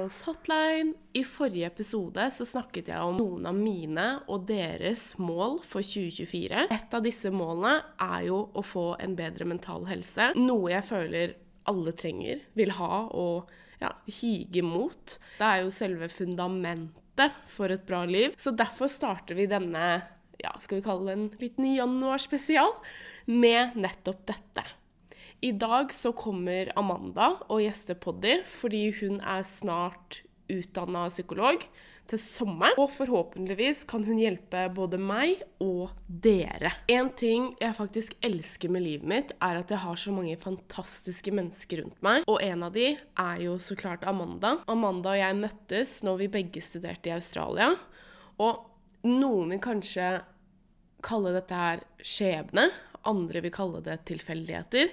Girls Hotline. I forrige episode så snakket jeg om noen av mine og deres mål for 2024. Et av disse målene er jo å få en bedre mental helse. Noe jeg føler alle trenger, vil ha og ja, hige mot. Det er jo selve fundamentet for et bra liv. Så derfor starter vi denne, ja, skal vi kalle det en liten januarspesial, med nettopp dette. I dag så kommer Amanda og gjester Poddy fordi hun er snart utdanna psykolog til sommeren. Og forhåpentligvis kan hun hjelpe både meg og dere. En ting jeg faktisk elsker med livet mitt, er at jeg har så mange fantastiske mennesker rundt meg. Og en av de er jo så klart Amanda. Amanda og jeg møttes når vi begge studerte i Australia. Og noen vil kanskje kalle dette her skjebne. Andre vil kalle det tilfeldigheter.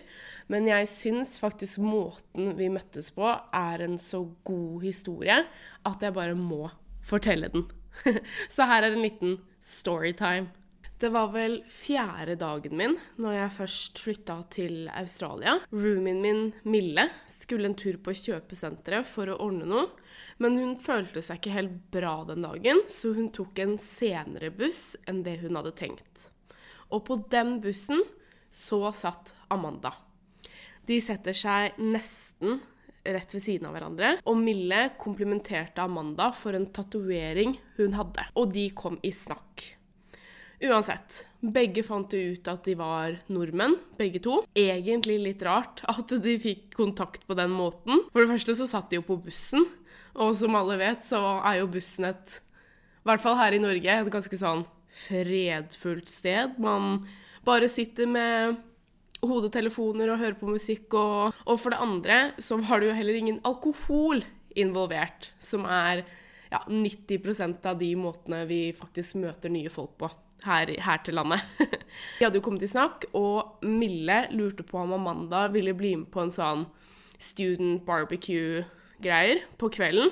Men jeg syns faktisk måten vi møttes på, er en så god historie at jeg bare må fortelle den. så her er en liten storytime. Det var vel fjerde dagen min når jeg først flytta til Australia. Roomien min, Mille, skulle en tur på kjøpesenteret for å ordne noe. Men hun følte seg ikke helt bra den dagen, så hun tok en senere buss enn det hun hadde tenkt. Og på den bussen så satt Amanda. De setter seg nesten rett ved siden av hverandre, og Mille komplimenterte Amanda for en tatovering hun hadde. Og de kom i snakk. Uansett, begge fant ut at de var nordmenn, begge to. Egentlig litt rart at de fikk kontakt på den måten. For det første så satt de jo på bussen, og som alle vet, så er jo bussen et I hvert fall her i Norge et ganske sånn fredfullt sted. Man bare sitter med hodetelefoner og hører på musikk. Og, og for det andre så var det jo heller ingen alkohol involvert, som er ja, 90% av de måtene vi faktisk møter nye folk på her, her til landet. Vi hadde jo kommet i snakk, og Mille lurte på om Amanda ville bli med på en sånn student barbecue-greier på kvelden.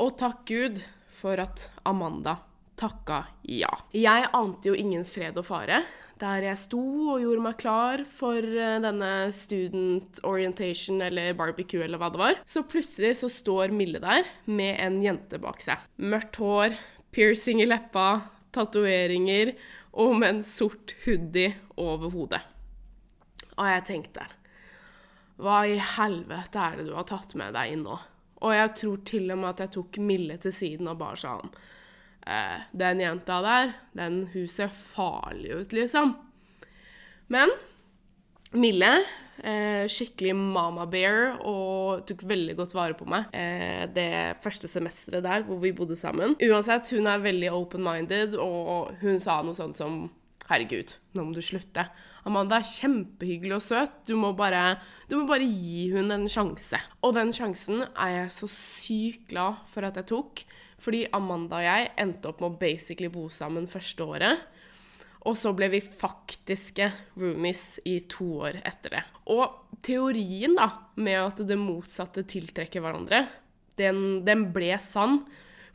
Og takk Gud for at Amanda takka ja. Jeg ante jo ingen fred og fare der jeg sto og gjorde meg klar for eh, denne student orientation eller barbecue eller hva det var. Så plutselig så står Mille der med en jente bak seg. Mørkt hår, piercing i leppa, tatoveringer og med en sort hoodie over hodet. Og jeg tenkte Hva i helvete er det du har tatt med deg inn nå? Og jeg tror til og med at jeg tok Mille til siden og bare sa han eh, Den jenta der, den hun ser farlig ut, liksom. Men Mille, eh, skikkelig mama bear, og tok veldig godt vare på meg eh, det første semesteret der hvor vi bodde sammen. Uansett, hun er veldig open-minded, og hun sa noe sånt som Herregud, nå må du slutte. Amanda er kjempehyggelig og søt. Du må, bare, du må bare gi hun en sjanse. Og den sjansen er jeg så sykt glad for at jeg tok. Fordi Amanda og jeg endte opp med å basically bo sammen første året. Og så ble vi faktiske roomies i to år etter det. Og teorien da, med at det motsatte tiltrekker hverandre, den, den ble sann.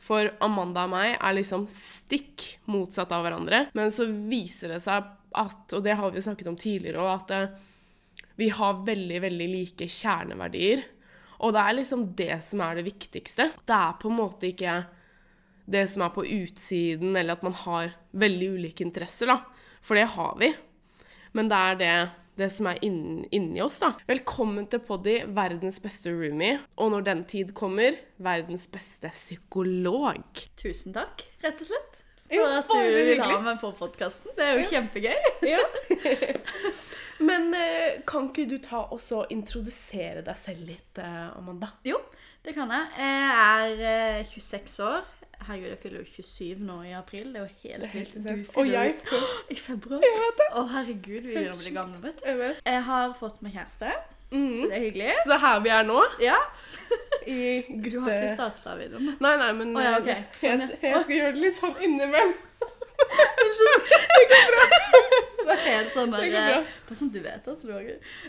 For Amanda og meg er liksom stikk motsatt av hverandre. Men så viser det seg at, og det har vi snakket om tidligere òg, at eh, vi har veldig, veldig like kjerneverdier. Og det er liksom det som er det viktigste. Det er på en måte ikke det som er på utsiden, eller at man har veldig ulike interesser, da. For det har vi. Men det er det, det som er inni, inni oss, da. Velkommen til Poddy, verdens beste roomie. Og når den tid kommer, verdens beste psykolog. Tusen takk, rett og slett. For at du vil ha meg på podkasten. Det er jo kjempegøy. Ja. Men eh, kan ikke du ta og så introdusere deg selv litt, eh, Amanda? Jo, det kan jeg. Jeg er eh, 26 år. Herregud, jeg fyller jo 27 nå i april. Det er jo helt vilt. Du Og fyller jeg jo i februar. Å, herregud, vi begynner å bli gamle, vet du. Jeg. Jeg har fått meg kjæreste, Mhm. så det er hyggelig. Så det er her vi er nå, Ja, i Du har ikke starta videoen? Nei, nei, men oh, ja, ok. eh, Sånn, jeg, ja. jeg skal gjøre det litt sånn innimellom. Det går bra. Det er helt sånn der eh, Bare sånn du vet, altså. Har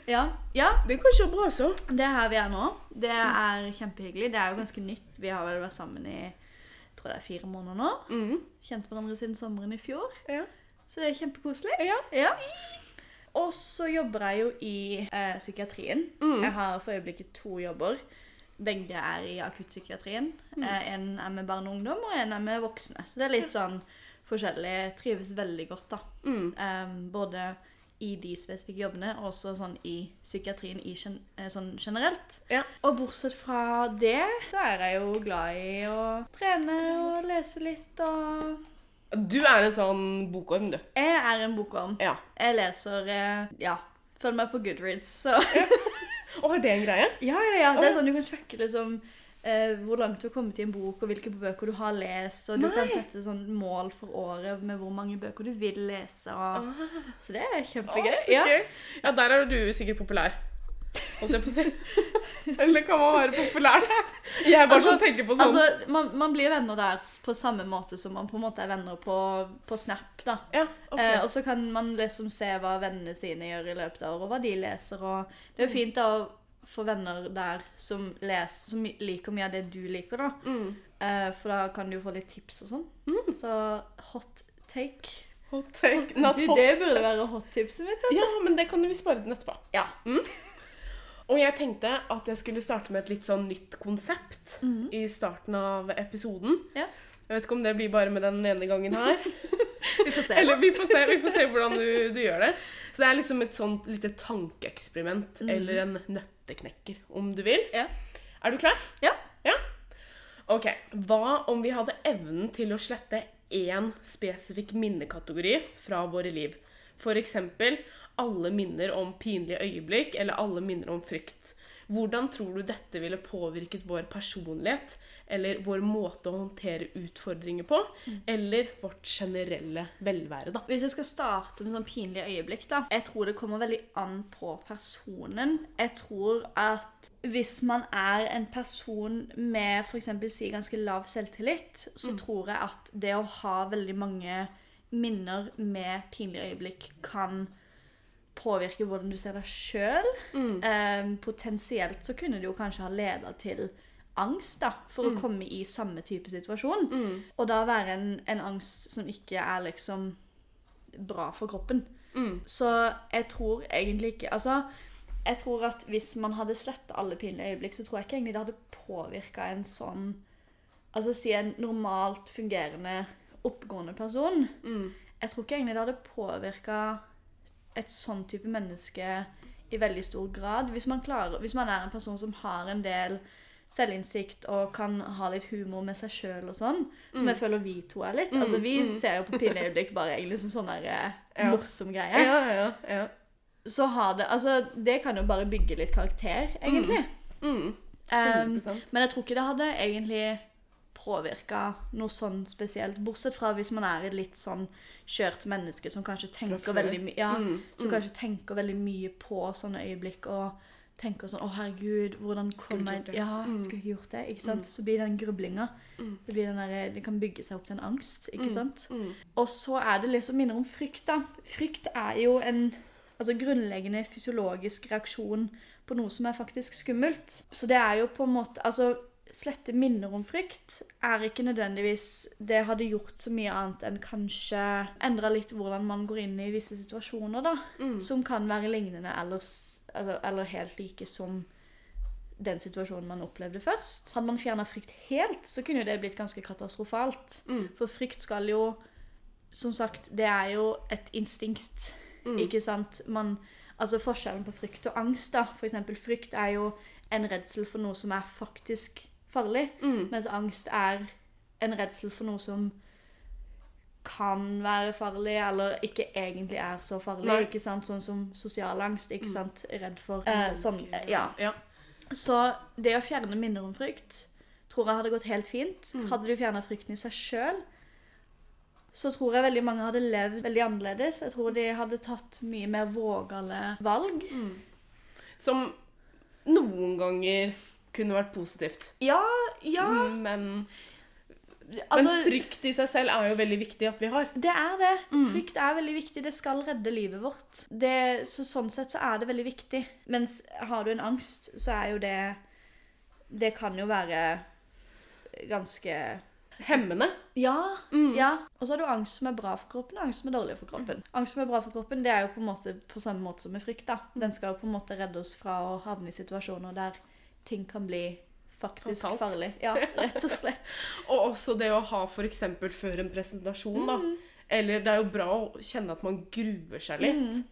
Ja. ja, Det går så bra, så. det er her vi er nå. Det er kjempehyggelig. Det er jo ganske nytt. Vi har vel vært sammen i jeg tror det er fire måneder nå. Mm. Kjent hverandre siden sommeren i fjor. Ja. Så det er kjempekoselig. Ja. Ja. Og så jobber jeg jo i eh, psykiatrien. Mm. Jeg har for øyeblikket to jobber. begge er i akuttpsykiatrien. Eh, En er med barn og ungdom, og en er med voksne. Så det er litt sånn forskjellig. Trives veldig godt, da. Mm. Eh, både i de spesifikke jobbene, og også sånn i psykiatrien i gen eh, sånn generelt. Ja. Og bortsett fra det, så er jeg jo glad i å trene og lese litt og Du er en sånn bokorm, du. Jeg er en bokorm. Ja. Jeg leser eh, Ja. Følg meg på Goodreads, så Og er det en greie? Ja, ja, ja. Det er sånn du kan sjekke liksom Uh, hvor langt du har kommet i en bok, og hvilke bøker du har lest. Og du kan sette sånn mål for året med hvor mange bøker du vil lese. Og... Så det er kjempegøy. Å, ja. ja, der er du sikkert populær. Holdt jeg på å si. Eller kan man være populær? Jeg er bare Altså- sånn tenker på sånn Altså, man, man blir venner der på samme måte som man på en måte er venner på, på Snap. da. Ja, okay. Eh, og så kan man liksom se hva vennene sine gjør i løpet av året, og hva de leser. og Det er jo fint da å få venner der som, leser, som liker mye av det du liker, da. mm. Eh, for da kan du jo få litt tips og sånn. Så hot take. Hot take. Not du, hot. det burde være hot-tipset mitt. Ja, men det kan vi spare den etterpå. Ja. Og jeg tenkte at jeg skulle starte med et litt sånn nytt konsept i starten av episoden. Ja. Jeg vet ikke om det blir bare med den ene gangen her. Vi får se. Eller vi får se, vi får se hvordan du, du gjør det. Så det er liksom et sånt lite tankeeksperiment, eller en nøtteknekker, om du vil. Ja. Er du klar? Ja. Ja? Ok. Hva om vi hadde evnen til å slette én spesifikk minnekategori fra våre liv? For eksempel alle minner om pinlige øyeblikk, eller alle minner om frykt. Hvordan tror du dette ville påvirket vår personlighet, eller vår måte å håndtere utfordringer på, eller vårt generelle velvære, da? Hvis jeg skal starte med sånn pinlige øyeblikk, da. Jeg tror det kommer veldig an på personen. Jeg tror at hvis man er en person med f.eks. si ganske lav selvtillit, så tror jeg at det å ha veldig mange minner med pinlige øyeblikk kan påvirke hvordan du ser deg sjøl. Eh, potensielt så kunne det jo kanskje ha leda til angst da, for å komme i samme type situasjon. Og da være en, en angst som ikke er liksom bra for kroppen. Så jeg tror egentlig ikke Altså, jeg tror at hvis man hadde sletta alle pinlige øyeblikk, så tror jeg ikke egentlig det hadde påvirka en sånn Altså si en normalt fungerende, oppegående person. Jeg tror ikke egentlig det hadde påvirka et sånn type menneske i veldig stor grad. Hvis man, klarer, hvis man er en person som har en del selvinnsikt og kan ha litt humor med seg sjøl og sånn, som jeg føler vi to er litt. Altså, Vi ser jo på pinneøyeblikk bare egentlig som sånn der eh, Ja. morsom greie. Ja, ja, ja. Så har det Altså, det kan jo bare bygge litt karakter, egentlig. Mm. Um, 100%. men jeg tror ikke det hadde egentlig påvirka noe sånn spesielt. Bortsett fra hvis man er et litt sånn skjørt menneske som kanskje tenker veldig mye ja, Mm, Som kanskje tenker veldig mye på sånne øyeblikk og tenker sånn Å, herregud, hvordan kom jeg. Ja, Mm. skulle ikke gjort det. Ikke sant? Så blir den grublinga det, blir den der, det kan bygge seg opp til en angst, ikke sant? Mm. Og så er det liksom minner om frykt, da. Frykt er jo en altså, grunnleggende fysiologisk reaksjon på noe som er faktisk skummelt. Så det er jo på en måte Altså, slette minner om frykt er ikke nødvendigvis Det hadde gjort så mye annet enn kanskje endra litt hvordan man går inn i visse situasjoner, da. Som kan være lignende eller, eller, eller helt like som den situasjonen man opplevde først. Hadde man fjerna frykt helt, så kunne jo det blitt ganske katastrofalt. For frykt skal jo Som sagt, det er jo et instinkt, ikke sant? Man, altså Forskjellen på frykt og angst, da. For eksempel frykt er jo en redsel for noe som er faktisk farlig, mens angst er en redsel for noe som kan være farlig, eller ikke egentlig er så farlig. Nei. ikke sant? Sånn som sosial angst. ikke sant? Redd for eh, sånn, ja. ja. Så det å fjerne minner om frykt tror jeg hadde gått helt fint. Mm. Hadde du fjerna frykten i seg sjøl, så tror jeg veldig mange hadde levd veldig annerledes. Jeg tror de hadde tatt mye mer vågale valg. Mm. Som noen ganger kunne vært positivt. Ja, ja Men, altså, men frykt i seg selv er jo veldig viktig at vi har. Det er det. Mm. Frykt er veldig viktig. Det skal redde livet vårt. Det, så sånn sett så er det veldig viktig. Mens har du en angst, så er jo det Det kan jo være ganske Hemmende. Ja. Mm. ja. Og så har du angst som er bra for kroppen, og angst som er dårlig for kroppen. Angst som er bra for kroppen, det er jo på en måte på samme måte som med frykt. da. Den skal jo på en måte redde oss fra å havne i situasjoner der ting kan bli faktisk Totalt. farlig. Ja, rett og slett. Og også det å ha f.eks. før en presentasjon, da. Mm. Eller det er jo bra å kjenne at man gruer seg litt. Mm.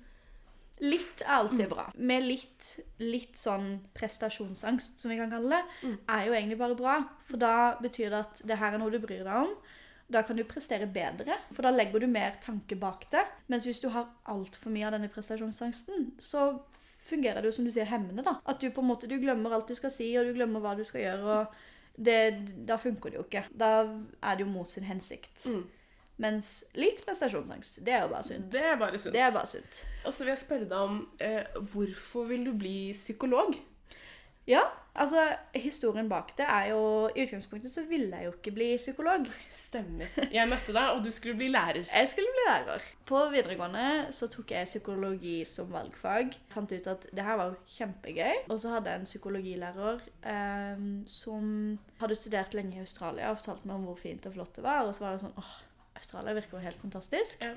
Litt er alltid bra. Med litt, litt sånn prestasjonsangst, som vi kan kalle det, er jo egentlig bare bra. For da betyr det at det her er noe du bryr deg om. Da kan du prestere bedre, for da legger du mer tanke bak det. Mens hvis du har altfor mye av denne prestasjonsangsten, så fungerer det jo som du sier hemmende. da. At du på en måte, du glemmer alt du skal si, og du glemmer hva du skal gjøre. og det, Da funker det jo ikke. Da er det jo mot sin hensikt. Mm. Mens litt prestasjonsangst, det er jo bare sunt. Det er bare sunt. Det er bare sunt. Og så vil jeg spørre deg om eh, hvorfor vil du bli psykolog? Ja, altså historien bak det er jo I utgangspunktet så ville jeg jo ikke bli psykolog. Stemmer. Jeg møtte deg, og du skulle bli lærer. Jeg skulle bli lærer. På videregående så tok jeg psykologi som valgfag. Fant ut at det her var jo kjempegøy. Og så hadde jeg en psykologilærer eh, som hadde studert lenge i Australia og fortalte meg om hvor fint og flott det var. Og så var det sånn åh, Australia virker jo helt fantastisk. Ja.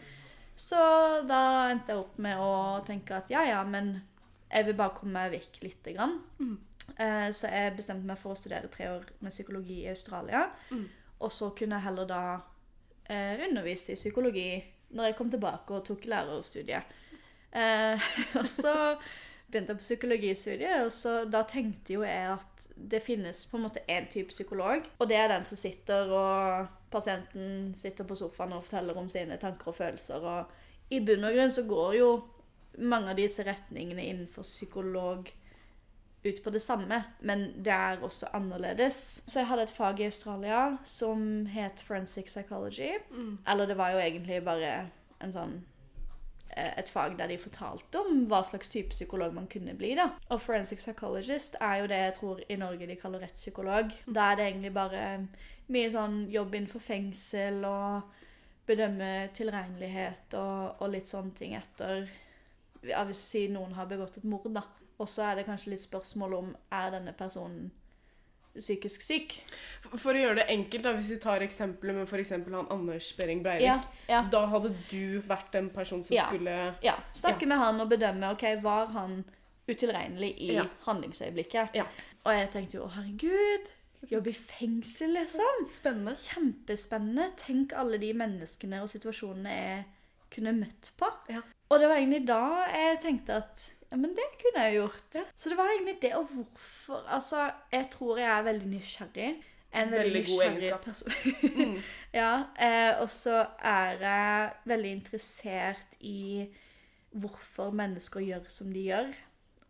Så da endte jeg opp med å tenke at ja, ja, men jeg vil bare komme meg vekk lite grann. Mm. Eh, Så jeg bestemte meg for å studere tre år med psykologi i Australia. Mm. Og så kunne jeg heller da eh, undervise i psykologi når jeg kom tilbake og tok lærerstudiet. Eh, og så begynte jeg på psykologistudiet, og så da tenkte jo jeg at det finnes på en måte én type psykolog, og det er den som sitter og pasienten sitter på sofaen og forteller om sine tanker og følelser. Og i bunn og grunn så går jo mange av disse retningene innenfor psykolog ut på det samme, men det er også annerledes. Så jeg hadde et fag i Australia som het forensic psychology. Mm. Eller det var jo egentlig bare en sånn eh, et fag der de fortalte om hva slags type psykolog man kunne bli. da. Og forensic psychologist er jo det jeg tror i Norge de kaller rettspsykolog. Da er det egentlig bare mye sånn jobb innenfor fengsel og bedømme tilregnelighet og, og litt sånne ting etter ja, Hvis si noen har begått et mord, da. Og så er det kanskje litt spørsmål om er denne personen psykisk syk. For å gjøre det enkelt, da, hvis vi tar eksempelet med f.eks. han Anders Behring Breivik. Ja, ja. Da hadde du vært en person som Ja. skulle Ja, snakke med han og bedømme ok, var han utilregnelig i Ja. handlingsøyeblikket. Ja. Og jeg tenkte jo å herregud, jobbe i fengsel liksom. Spennende. Kjempespennende. Tenk alle de menneskene og situasjonene jeg kunne møtt på. Ja. Og det var egentlig da jeg tenkte at ja, men det kunne jeg gjort. Ja. Så det var egentlig det, og hvorfor Altså, jeg tror jeg er veldig nysgjerrig. En veldig, Veldig god egenskap. person. Mm. Ja, eh, og så er jeg veldig interessert i hvorfor mennesker gjør som de gjør.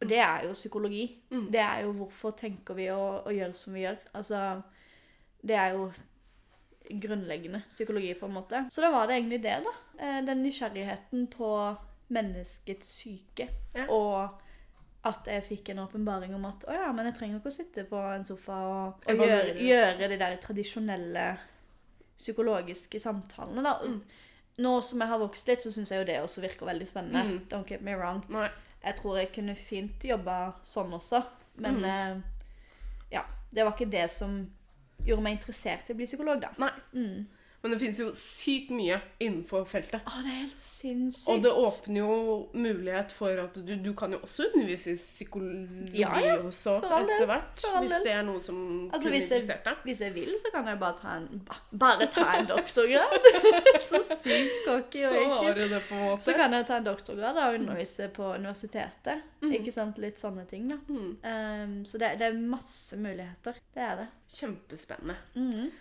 Og det er jo psykologi. Mm. Det er jo hvorfor tenker vi å, å gjøre som vi gjør. Altså, det er jo grunnleggende psykologi, på en måte. Så da var det egentlig det, da. Eh, den nysgjerrigheten på menneskets syke. Ja. Og at jeg fikk en åpenbaring om at å ja, men jeg trenger ikke å sitte på en sofa og, og gjøre, gjøre de der tradisjonelle psykologiske samtalene, da. Mm. Nå som jeg har vokst litt, så syns jeg jo det også virker veldig spennende. Mm. Don't get me wrong. Nei. Jeg tror jeg kunne fint jobba sånn også, men Mm. eh, ja. Det var ikke det som gjorde meg interessert i å bli psykolog, da. Nei. Mm. Men det finnes jo sykt mye innenfor feltet. Å, det er helt sinnssykt. Og det åpner jo mulighet for at du, du kan jo også undervise i psykologi Ja, ja. også etter hvert. Hvis det er noe som Altså, kunne interessert deg. Hvis jeg vil, så kan jeg bare ta en, bare ta en doktorgrad. så sykt cocky og Så ekkelt. du det på en måte. Så kan jeg ta en doktorgrad og undervise på universitetet. Mm. Ikke sant? Litt sånne ting, da. Mm. Um, så det, det er masse muligheter. Det er det. Kjempespennende. Mhm.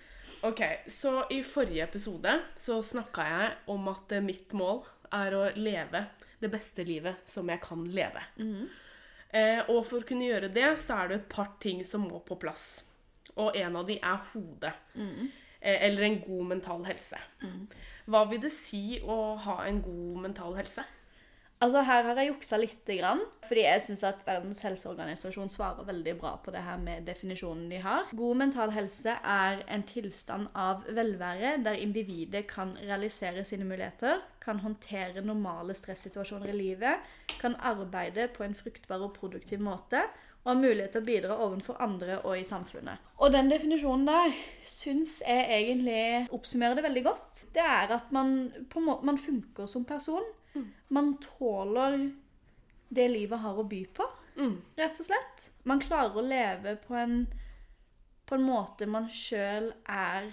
Ok, så i forrige episode så snakka jeg om at mitt mål er å leve det beste livet som jeg kan leve. Mm. Eh, og for å kunne gjøre det, så er det et par ting som må på plass. Og en av de er hodet. Mm. Eh, eller en god mental helse. Hva vil det si å ha en god mental helse? Altså Her har jeg juksa grann, fordi jeg syns at Verdens helseorganisasjon svarer veldig bra på det her med definisjonen de har. God mental helse er en tilstand av velvære der individet kan realisere sine muligheter, kan håndtere normale stressituasjoner i livet, kan arbeide på en fruktbar og produktiv måte og har mulighet til å bidra overfor andre og i samfunnet. Og den definisjonen der syns jeg egentlig oppsummerer det veldig godt. Det er at man på en man funker som person. Man tåler det livet har å by på, Mm. rett og slett. Man klarer å leve på en på en måte man sjøl er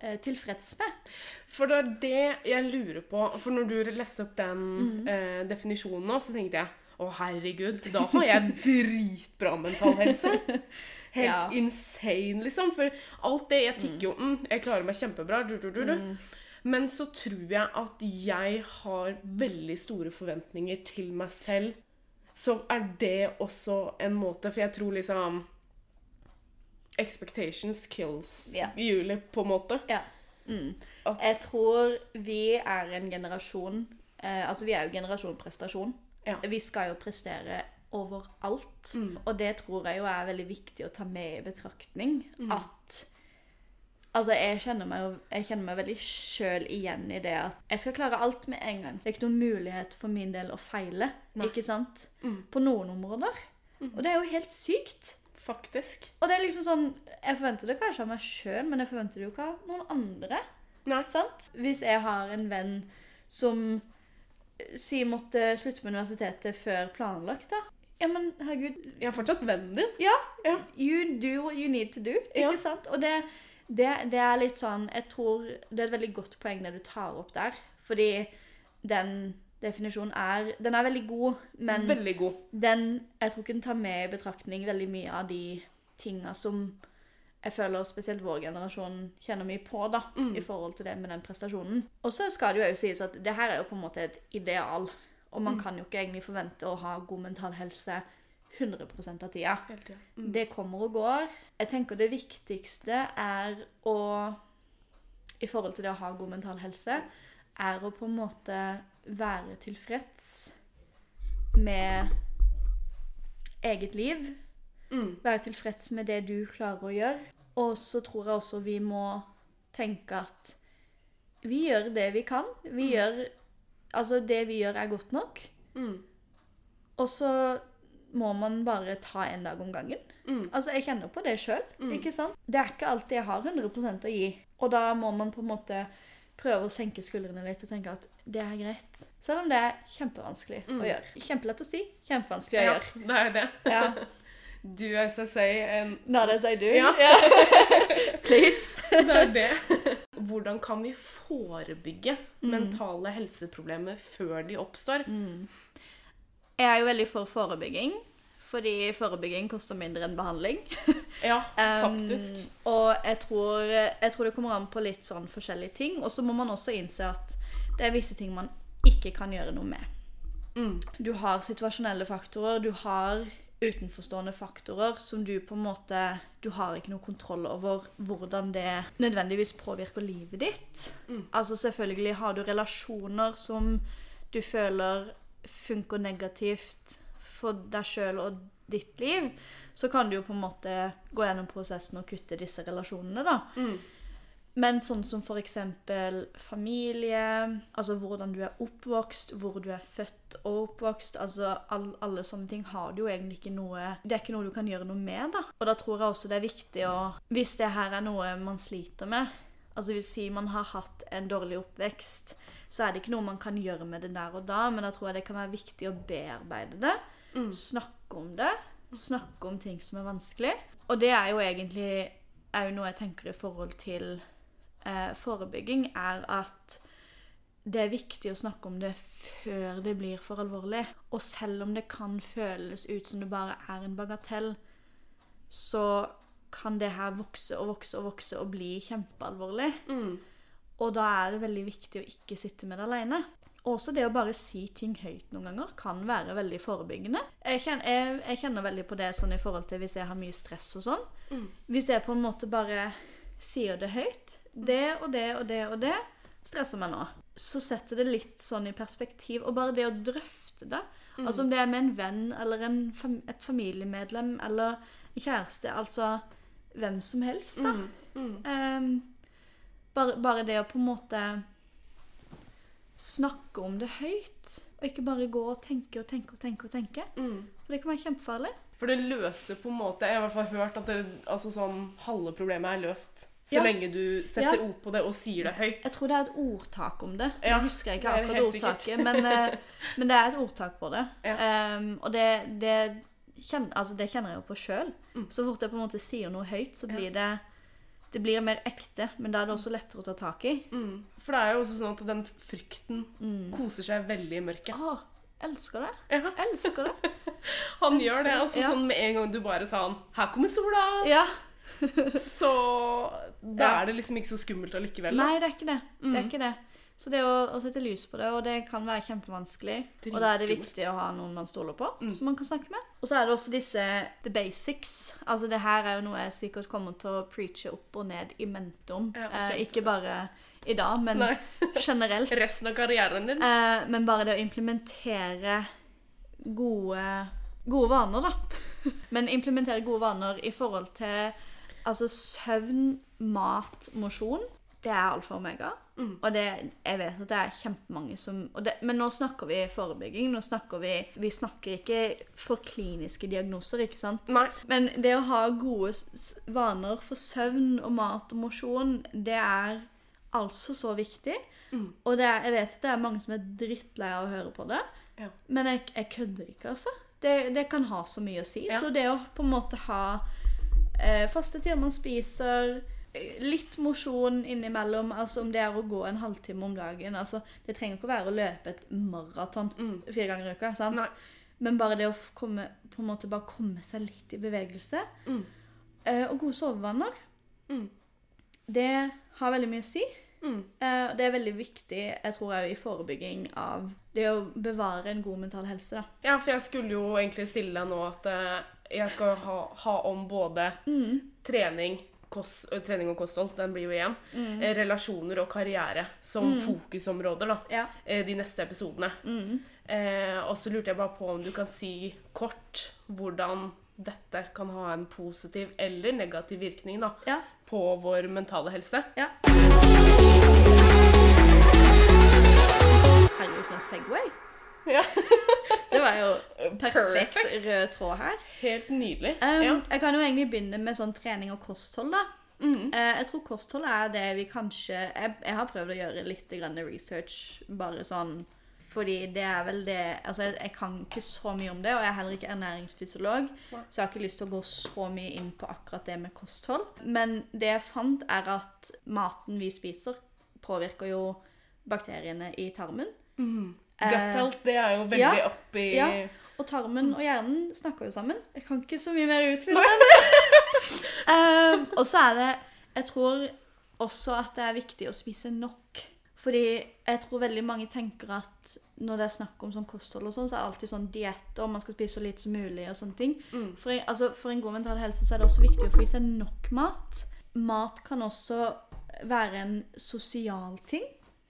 eh, tilfreds med. For det er det jeg lurer på. For når du leste opp den eh, definisjonen nå, så tenkte jeg å herregud, da har jeg dritbra mental helse. Helt Ja. insane, liksom. For alt det Jeg tikker jo mm, Jeg klarer meg kjempebra. Du, du, du, du. Men så tror jeg at jeg har veldig store forventninger til meg selv. Så er det også en måte For jeg tror liksom Expectations kills Ja. Julie, på en måte. Ja. Mm. Jeg tror vi er en generasjon eh, Altså, vi er jo generasjon prestasjon. Ja. Vi skal jo prestere overalt. Mm. Og det tror jeg jo er veldig viktig å ta med i betraktning. Mm. At Altså, jeg kjenner meg, jeg kjenner meg veldig sjøl igjen i det at jeg skal klare alt med en gang. Det er ikke noen mulighet for min del å feile, Nei. ikke sant? Mm. På noen områder. Og det er jo helt sykt. Faktisk. Og det er liksom sånn Jeg forventer det kanskje av meg sjøl, men jeg forventer det jo ikke av noen andre. Nei. Sant? Hvis jeg har en venn som eh, sier måtte slutte på universitetet før planlagt, da. Ja, men herregud Jeg er fortsatt vennen din. Ja, Ja. you do what you need to do. Ikke Ja. sant? Og det, det, det er litt sånn Jeg tror det er et veldig godt poeng det du tar opp der. Fordi den definisjonen er Den er veldig god, men Veldig god. den Jeg tror ikke den tar med i betraktning veldig mye av de tinga som jeg føler spesielt vår generasjon kjenner mye på, da, Mm. i forhold til det med den prestasjonen. Og så skal det jo også sies at det her er jo på en måte et ideal, og Mm. man kan jo ikke egentlig forvente å ha god mental helse 100 av tida. Mm. Det kommer og går. Jeg tenker det viktigste er å I forhold til det å ha god mental helse, er å på en måte være tilfreds med eget liv. Mm. Være tilfreds med det du klarer å gjøre. Og så tror jeg også vi må tenke at vi gjør det vi kan. Vi gjør Altså, det vi gjør, er godt nok. Mm. Og så må man bare ta en dag om gangen. Mm. Altså, Jeg kjenner på det sjøl. Mm. ikke sant? Det er ikke alltid jeg har 100% å gi. Og da må man på en måte prøve å senke skuldrene litt og tenke at det er greit. Selv om det er kjempevanskelig Mm. å gjøre. Kjempelett å si, kjempevanskelig å Ja, gjøre. det er det. Ja. Du, as I say, en Not det sier du. Ja. Please. Det er det. Hvordan kan vi forebygge Mm. mentale helseproblemer før de oppstår? Jeg er jo veldig for forebygging. Fordi forebygging koster mindre enn behandling. Ja, Um, faktisk. og jeg tror, jeg tror det kommer an på litt sånn forskjellige ting. Og så må man også innse at det er visse ting man ikke kan gjøre noe med. Mm. Du har situasjonelle faktorer, du har utenforstående faktorer som du på en måte Du har ikke noe kontroll over hvordan det nødvendigvis påvirker livet ditt. Mm. Altså selvfølgelig har du relasjoner som du føler funker negativt for deg sjøl og ditt liv, så kan du jo på en måte gå gjennom prosessen og kutte disse relasjonene, da. Mm. Men sånn som eksempel familie, altså hvordan du er oppvokst, hvor du er født og oppvokst, altså all, alle sånne ting har du jo egentlig ikke noe Det er ikke noe du kan gjøre noe med, da. Og da tror jeg også det er viktig å Hvis det her er noe man sliter med, altså hvis man har hatt en dårlig oppvekst, så er det ikke noe man kan gjøre med det der og da, men da tror jeg det kan være viktig å bearbeide det. Mm. Snakke om det. Snakke om ting som er vanskelig. Og det er jo egentlig er jo noe jeg tenker i forhold til eh, forebygging, er at det er viktig å snakke om det før det blir for alvorlig. Og selv om det kan føles ut som det bare er en bagatell, så kan det her vokse og vokse og vokse og bli kjempealvorlig. Mm. Og da er det veldig viktig å ikke sitte med det alene. Også det å bare si ting høyt noen ganger kan være veldig forebyggende. Jeg kjenner, jeg, jeg kjenner veldig på det sånn i forhold til hvis jeg har mye stress og sånn. Mm. Hvis jeg på en måte bare sier det høyt, det og det og det og det stresser meg nå, så setter det litt sånn i perspektiv. Og bare det å drøfte det, altså om det er med en venn eller en, et familiemedlem eller en kjæreste, altså hvem som helst, da. Mm. Mm. Bare, bare det å på en måte snakke om det høyt. Og ikke bare gå og tenke og tenke og tenke. og tenke. Mm. For det kan være kjempefarlig. For det løser på en måte Jeg har i hvert fall hørt at det, altså sånn, halve problemet er løst. Så Ja. lenge du setter Ja. ord på det og sier det høyt. Jeg tror det er et ordtak om det. Ja, Jeg husker ikke akkurat ordtaket, men, eh, men det er et ordtak på det. Ehm, og det, det kjenner, altså Det kjenner jeg jo på sjøl. Så fort jeg på en måte sier noe høyt, så blir det det blir mer ekte, men da er det også lettere å ta tak i. Mm. For det er jo også sånn at den frykten koser seg veldig i mørket. Ah, elsker det. Ja. Elsker det. Han gjør det. altså Ja. sånn Med en gang du bare sa han 'Her kommer sola', Ja. så da er det liksom ikke så skummelt allikevel. da. Nei, det er ikke det. Det er ikke det. Så det å, å sette lys på det, og det kan være kjempevanskelig. Og da er det viktig å ha noen man stoler på, som man kan snakke med. Og så er det også disse the basics. Altså det her er jo noe jeg sikkert kommer til å preache opp og ned i mente om. Ja, eh, ikke bare i dag, men generelt. Resten av karrieren din. Eh, men bare det å implementere gode, gode vaner, da. Men implementere gode vaner i forhold til altså søvn, mat, mosjon. Det er alfa og omega. Og det, jeg vet at det er kjempemange som og det, Men nå snakker vi forebygging. Nå snakker vi Vi snakker ikke for kliniske diagnoser, ikke sant? Nei. Men det å ha gode vaner for søvn og mat og mosjon, det er altså så viktig. Og det er, jeg vet at det er mange som er drittlei av å høre på det, Ja. men jeg, jeg kødder ikke, altså. Det, det kan ha så mye å si. Ja. Så det å på en måte ha eh, faste tider man spiser, litt mosjon innimellom, altså om det er å gå en halvtime om dagen altså, Det trenger ikke å være å løpe et maraton fire ganger i uka. sant? Nei. Men bare det å komme, på en måte bare komme seg litt i bevegelse. Eh, og gode sovevaner. Mm. Det har veldig mye å si. Mm. Eh, det er veldig viktig jeg tror jeg, i forebygging av det å bevare en god mental helse. da. Ja, for jeg skulle jo egentlig stille deg nå at eh, jeg skal ha, ha om både trening, kost, trening og kosthold, den blir jo igjen, eh, relasjoner og karriere som fokusområder da, Ja. eh, de neste episodene. Eh, og så lurte jeg bare på om du kan si kort hvordan dette kan ha en positiv eller negativ virkning da, Ja. på vår mentale helse. ja. Herregud, for en Segway. Ja. Det var jo perfekt rød tråd her. Helt nydelig. Um, ja. Jeg kan jo egentlig begynne med sånn trening og kosthold, da. Mhm. uh, jeg tror kosthold er det vi kanskje jeg, jeg har prøvd å gjøre litt grann research, bare sånn fordi det er vel det Altså, jeg, jeg kan ikke så mye om det, og jeg er heller ikke ernæringsfysiolog, så jeg har ikke lyst til å gå så mye inn på akkurat det med kosthold. Men det jeg fant, er at maten vi spiser, påvirker jo bakteriene i tarmen. Gut health, det er jo veldig ja, oppi Ja, og tarmen og hjernen snakker jo sammen. Jeg kan ikke så mye mer utfylle den. um, og så er det Jeg tror også at det er viktig å spise nok. Fordi jeg tror veldig mange tenker at når det er snakk om sånn kosthold og sånn, så er det alltid sånn dietter, og man skal spise så lite som mulig og sånne ting. For, altså, for en god mental helse så er det også viktig å få i seg nok mat. Mat kan også være en sosial ting.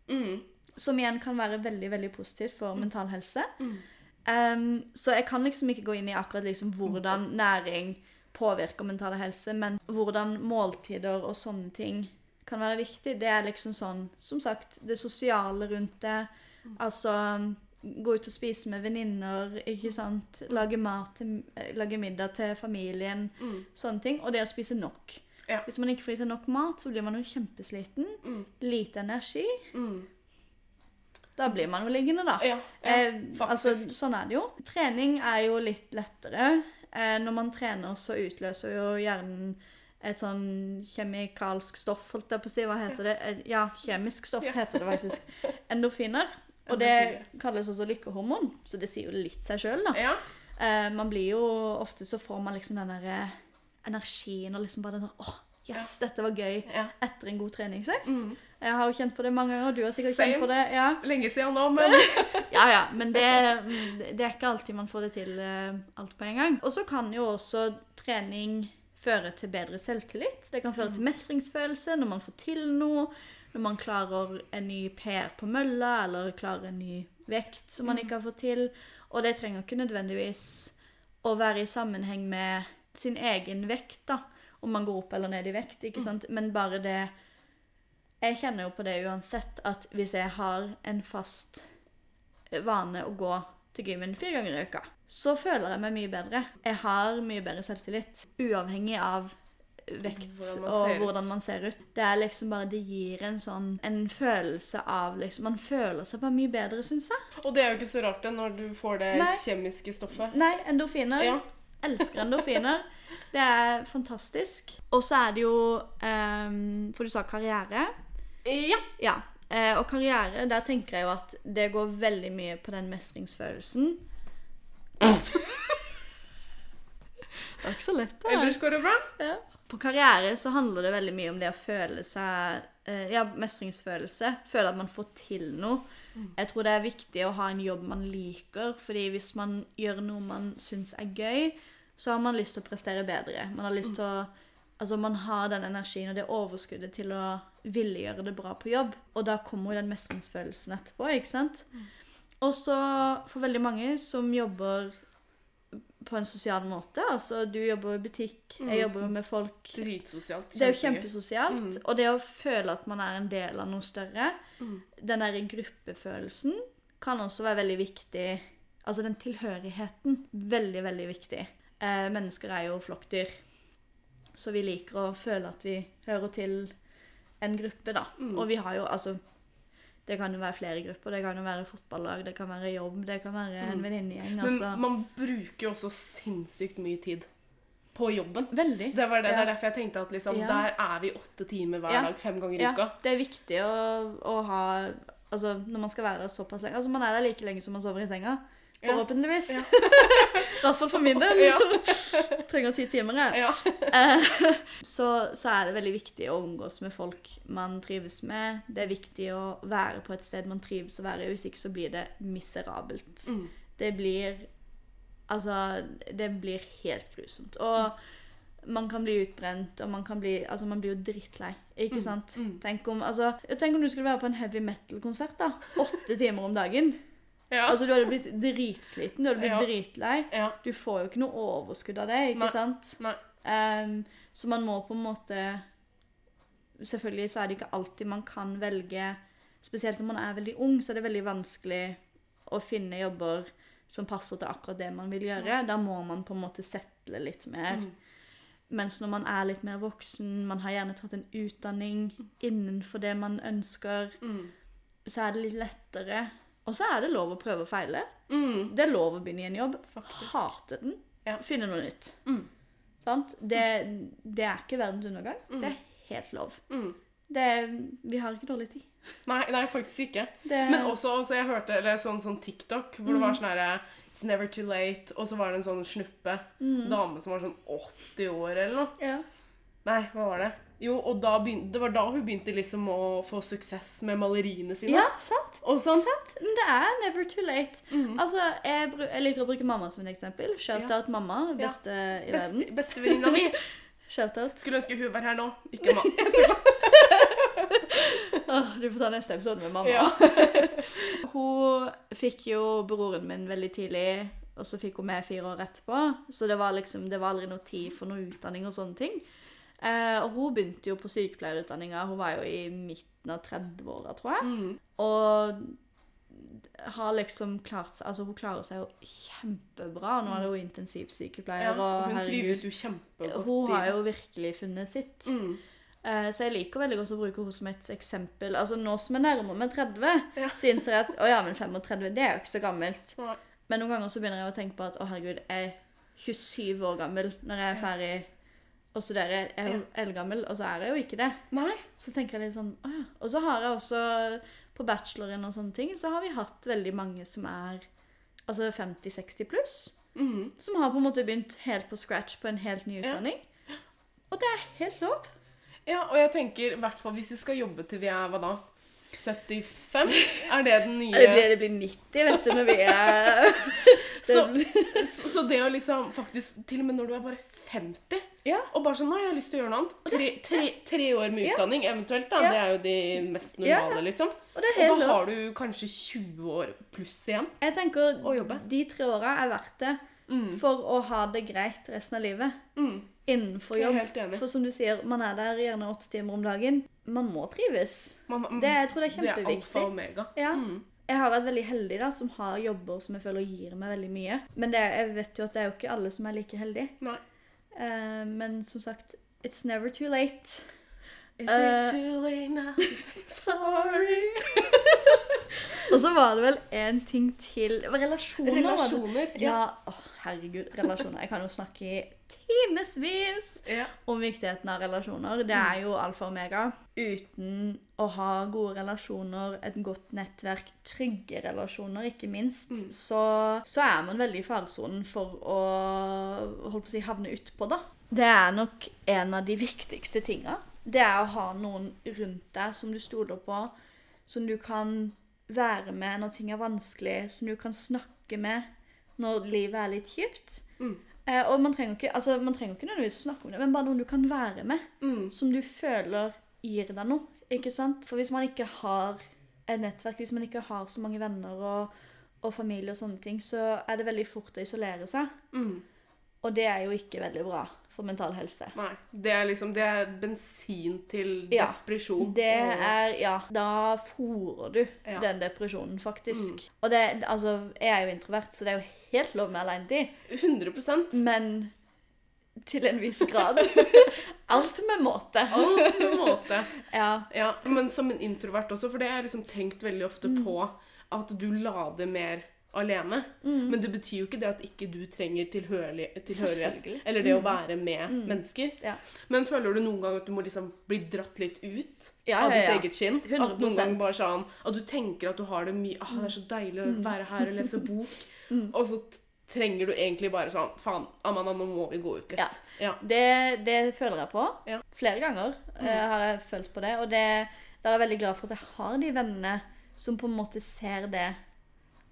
Mm. Som igjen kan være veldig veldig positivt for mental helse. Em, så jeg kan liksom ikke gå inn i akkurat liksom hvordan næring påvirker mental helse, men hvordan måltider og sånne ting kan være viktig, det er liksom sånn Som sagt, det sosiale rundt det. Altså gå ut og spise med venninner, ikke sant. Lage mat til, lage middag til familien. Sånne ting. Og det å spise nok. Ja. Hvis man ikke får i seg nok mat, så blir man jo kjempesliten. Lite energi. Mm. Da blir man jo liggende, da. Ja, ja, eh, altså, sånn er det jo. Trening er jo litt lettere. Eh, når man trener, så utløser jo hjernen et sånn kjemikalsk stoff, holdt jeg på å si. Hva heter det? Eh, Ja, kjemisk stoff heter det faktisk. Endorfiner. Og det kalles også lykkehormon, så det sier jo litt seg sjøl, da. Ja. Eh, man blir jo Ofte så får man liksom den derre energien og liksom bare den der Åh, yes, dette var gøy. Etter en god treningsøkt. Jeg har jo kjent på det mange ganger, og du har sikkert Same. kjent på det. ja. Lenge siden nå, men Ja, ja, men det, det er ikke alltid man får det til eh, alt på en gang. Og så kan jo også trening føre til bedre selvtillit. Det kan føre til mestringsfølelse når man får til noe, når man klarer en ny PR på mølla, eller klarer en ny vekt som man ikke har fått til. Og det trenger ikke nødvendigvis å være i sammenheng med sin egen vekt, da. Om man går opp eller ned i vekt, ikke sant. Men bare det Jeg kjenner jo på det uansett at hvis jeg har en fast vane å gå til gymmen fire ganger i uka, så føler jeg meg mye bedre. Jeg har mye bedre selvtillit, uavhengig av vekt Hvordan og hvordan man ser ut. Det er liksom bare Det gir en sånn en følelse av liksom Man føler seg bare mye bedre, syns jeg. Og det er jo ikke så rart det når du får det Nei. kjemiske stoffet. Nei, endorfiner. Ja. Elsker endorfiner. Det er fantastisk. Og så er det jo um, For du sa karriere. Ja. Ja. eh, og karriere, der tenker jeg jo at det går veldig mye på den mestringsfølelsen. det var ikke så lett, da. Ellers går det bra? Ja. På karriere så handler det veldig mye om det å føle seg eh, Ja, mestringsfølelse. Føle at man får til noe. Jeg tror det er viktig å ha en jobb man liker, fordi hvis man gjør noe man syns er gøy, så har man lyst til å prestere bedre. Man har lyst til å Altså, man har den energien og det overskuddet til å ville gjøre det bra på jobb. Og da kommer jo den mestringsfølelsen etterpå, ikke sant? Og så for veldig mange som jobber på en sosial måte, altså du jobber i butikk, jeg jobber jo med folk Dritsosialt. det er jo kjempesosialt. Og det å føle at man er en del av noe større, den der gruppefølelsen, kan også være veldig viktig. Altså den tilhørigheten. Veldig, veldig viktig. Eh, mennesker er jo flokkdyr. Så vi liker å føle at vi hører til en gruppe, da. Og vi har jo altså Det kan jo være flere grupper. Det kan jo være fotballag, det kan være jobb, det kan være en venninnegjeng. Men Altså. man bruker jo også sinnssykt mye tid på jobben. Veldig. Det var det, det er derfor jeg tenkte at liksom, Ja. der er vi åtte timer hver Ja. dag, fem ganger i Ja, uka. det er viktig å, å ha Altså, når man skal være der såpass lenge Altså, man er der like lenge som man sover i senga. Forhåpentligvis. I hvert fall for min del. Ja. Trenger ti timer, jeg. Ja. Eh, så, så er det veldig viktig å omgås med folk man trives med. Det er viktig å være på et sted man trives å være. Hvis ikke så blir det miserabelt. Mm. Det blir Altså, det blir helt grusomt. Og man kan bli utbrent, og man kan bli Altså, man blir jo drittlei, ikke sant? mm. Tenk om Altså, tenk om du skulle være på en heavy metal-konsert, da. Åtte timer om dagen. Ja. Altså, du hadde blitt dritsliten, du hadde blitt Ja. dritlei. ja. Du får jo ikke noe overskudd av det, ikke Nei. sant? Nei. Um, så man må på en måte Selvfølgelig så er det ikke alltid man kan velge Spesielt når man er veldig ung, så er det veldig vanskelig å finne jobber som passer til akkurat det man vil gjøre. Da må man på en måte settle litt mer. Mm. Mens når man er litt mer voksen, man har gjerne tatt en utdanning innenfor det man ønsker, Mm. så er det litt lettere. Og så er det lov å prøve og feile. Mm. Det er lov å begynne i en jobb. Faktisk. Hate den. Ja. Finne noe nytt. Mm. Sant? Det, det er ikke verdens undergang. Det er helt lov. Mm. Det, vi har ikke dårlig tid. Nei, nei, faktisk ikke. Det, Men også, også jeg hørte eller sånn, sånn TikTok hvor det var Mm. sånn herre It's never too late. Og så var det en sånn snuppe. Mm. Dame som var sånn 80 år eller noe. ja. Nei, hva var det? Jo, og da begyn- det var da hun begynte liksom å få suksess med maleriene sine. ja, sant. Og sånn. sant. Men det er never too late. Mm. Altså, jeg, jeg liker å bruke mamma som et eksempel. Shout-out mamma. Ja. Beste i verden. Beste, Bestevenninna mi. Shout-out. Skulle ønske hun var her nå. Ikke mamma. oh, du får ta neste episode med mamma. Ja. hun fikk jo broren min veldig tidlig, og så fikk hun meg fire år etterpå. Så det var liksom, det var aldri noe tid for noe utdanning og sånne ting. Eh, og hun begynte jo på sykepleierutdanninga. Hun var jo i midten av 30-åra, tror jeg. Mm. Og har liksom klart seg Altså, hun klarer seg jo kjempebra. Nå er hun intensivsykepleier, Ja, og hun trives herregud jo kjempegodt. Hun har jo virkelig funnet sitt. mm. Eh, Så jeg liker veldig godt å bruke henne som et eksempel. Altså Nå som jeg nærmer meg 30, Ja. så innser jeg at å ja, men 35 det er jo ikke så gammelt. Ja. Men noen ganger så begynner jeg å tenke på at å herregud, jeg er 27 år gammel når jeg er ferdig å studere. Jeg er jo eldgammel, og så er jeg jo ikke det. Nei. Så tenker jeg litt sånn å ja. Og så har jeg også på bacheloren og sånne ting, så har vi hatt veldig mange som er altså 50-60 pluss. Mm. Som har på en måte begynt helt på scratch på en helt ny Ja. utdanning. Og det er helt lov. Ja, og jeg tenker i hvert fall hvis vi skal jobbe til vi er hva da? 75? Er det den nye Det blir, det blir 90, vet du, når vi er Så, så det å liksom faktisk Til og med når du er bare 50 Ja. Og bare sånn Nå har lyst til å gjøre noe annet. Tre, tre, tre år med Ja. utdanning eventuelt, da. Ja. Det er jo de mest normale, liksom. Og Og da har du kanskje 20 år pluss igjen. Jeg tenker Å jobbe. de tre åra er verdt det Mm. for å ha det greit resten av livet. Mm. Innenfor jobb. For som du sier, man er der gjerne åtte timer om dagen. Man må trives. Man, man, Det, jeg tror det er det er alfa kjempeviktig. og omega. Ja. Mm. Jeg har vært veldig heldig da, som har jobber som jeg føler gir meg veldig mye. Men det, jeg vet jo at det er jo ikke alle som er like heldige. Nei. Uh, men som sagt, it's never too late. Is Eh, it too late now? Sorry. Og så var det vel en ting til Relasjoner. Relasjoner. Ja, åh, herregud, relasjoner. Jeg kan jo snakke i timevis Ja. om viktigheten av relasjoner. Det er jo alfa og omega. Uten å ha gode relasjoner, et godt nettverk, trygge relasjoner, ikke minst, så, så er man veldig i faresonen for å holdt på å si, havne utpå, da. Det er nok en av de viktigste tinga. Det er å ha noen rundt deg som du stoler på, som du kan være med når ting er vanskelig, som du kan snakke med når livet er litt kjipt. Mm. Eh, og man trenger, ikke, altså, man trenger ikke nødvendigvis å snakke om det, men bare noen du kan være med, Mm. som du føler gir deg noe. Ikke sant? For hvis man ikke har et nettverk, hvis man ikke har så mange venner og, og familie og sånne ting, så er det veldig fort å isolere seg. Mm. Og det er jo ikke veldig bra for mental helse. Nei. Det er liksom Det er bensin til Ja. depresjon. Det er Ja, da fôrer du Ja. den depresjonen, faktisk. Og det Altså, jeg er jo introvert, så det er jo helt lov med alenetid. 100 Men til en viss grad. Alt med måte. Alt med måte. Ja. Ja, men som en introvert også, for det har jeg liksom tenkt veldig ofte Mm. på, at du lader mer alene. Mm. Men det betyr jo ikke det at ikke du trenger tilhørighet. Mm. Eller det å være med mennesker. Ja. Men føler du noen gang at du må liksom bli dratt litt ut Ja, av ja. ditt eget skinn? At noen 100%. ganger bare sånn At du tenker at du har det mye ah, Det er så deilig Mm. å være her og lese bok. Og så trenger du egentlig bare sånn Faen, Amanda, nå må vi gå ut litt. Det, det føler jeg på. Flere ganger uh, har jeg følt på det. Og det, da er jeg veldig glad for at jeg har de vennene som på en måte ser det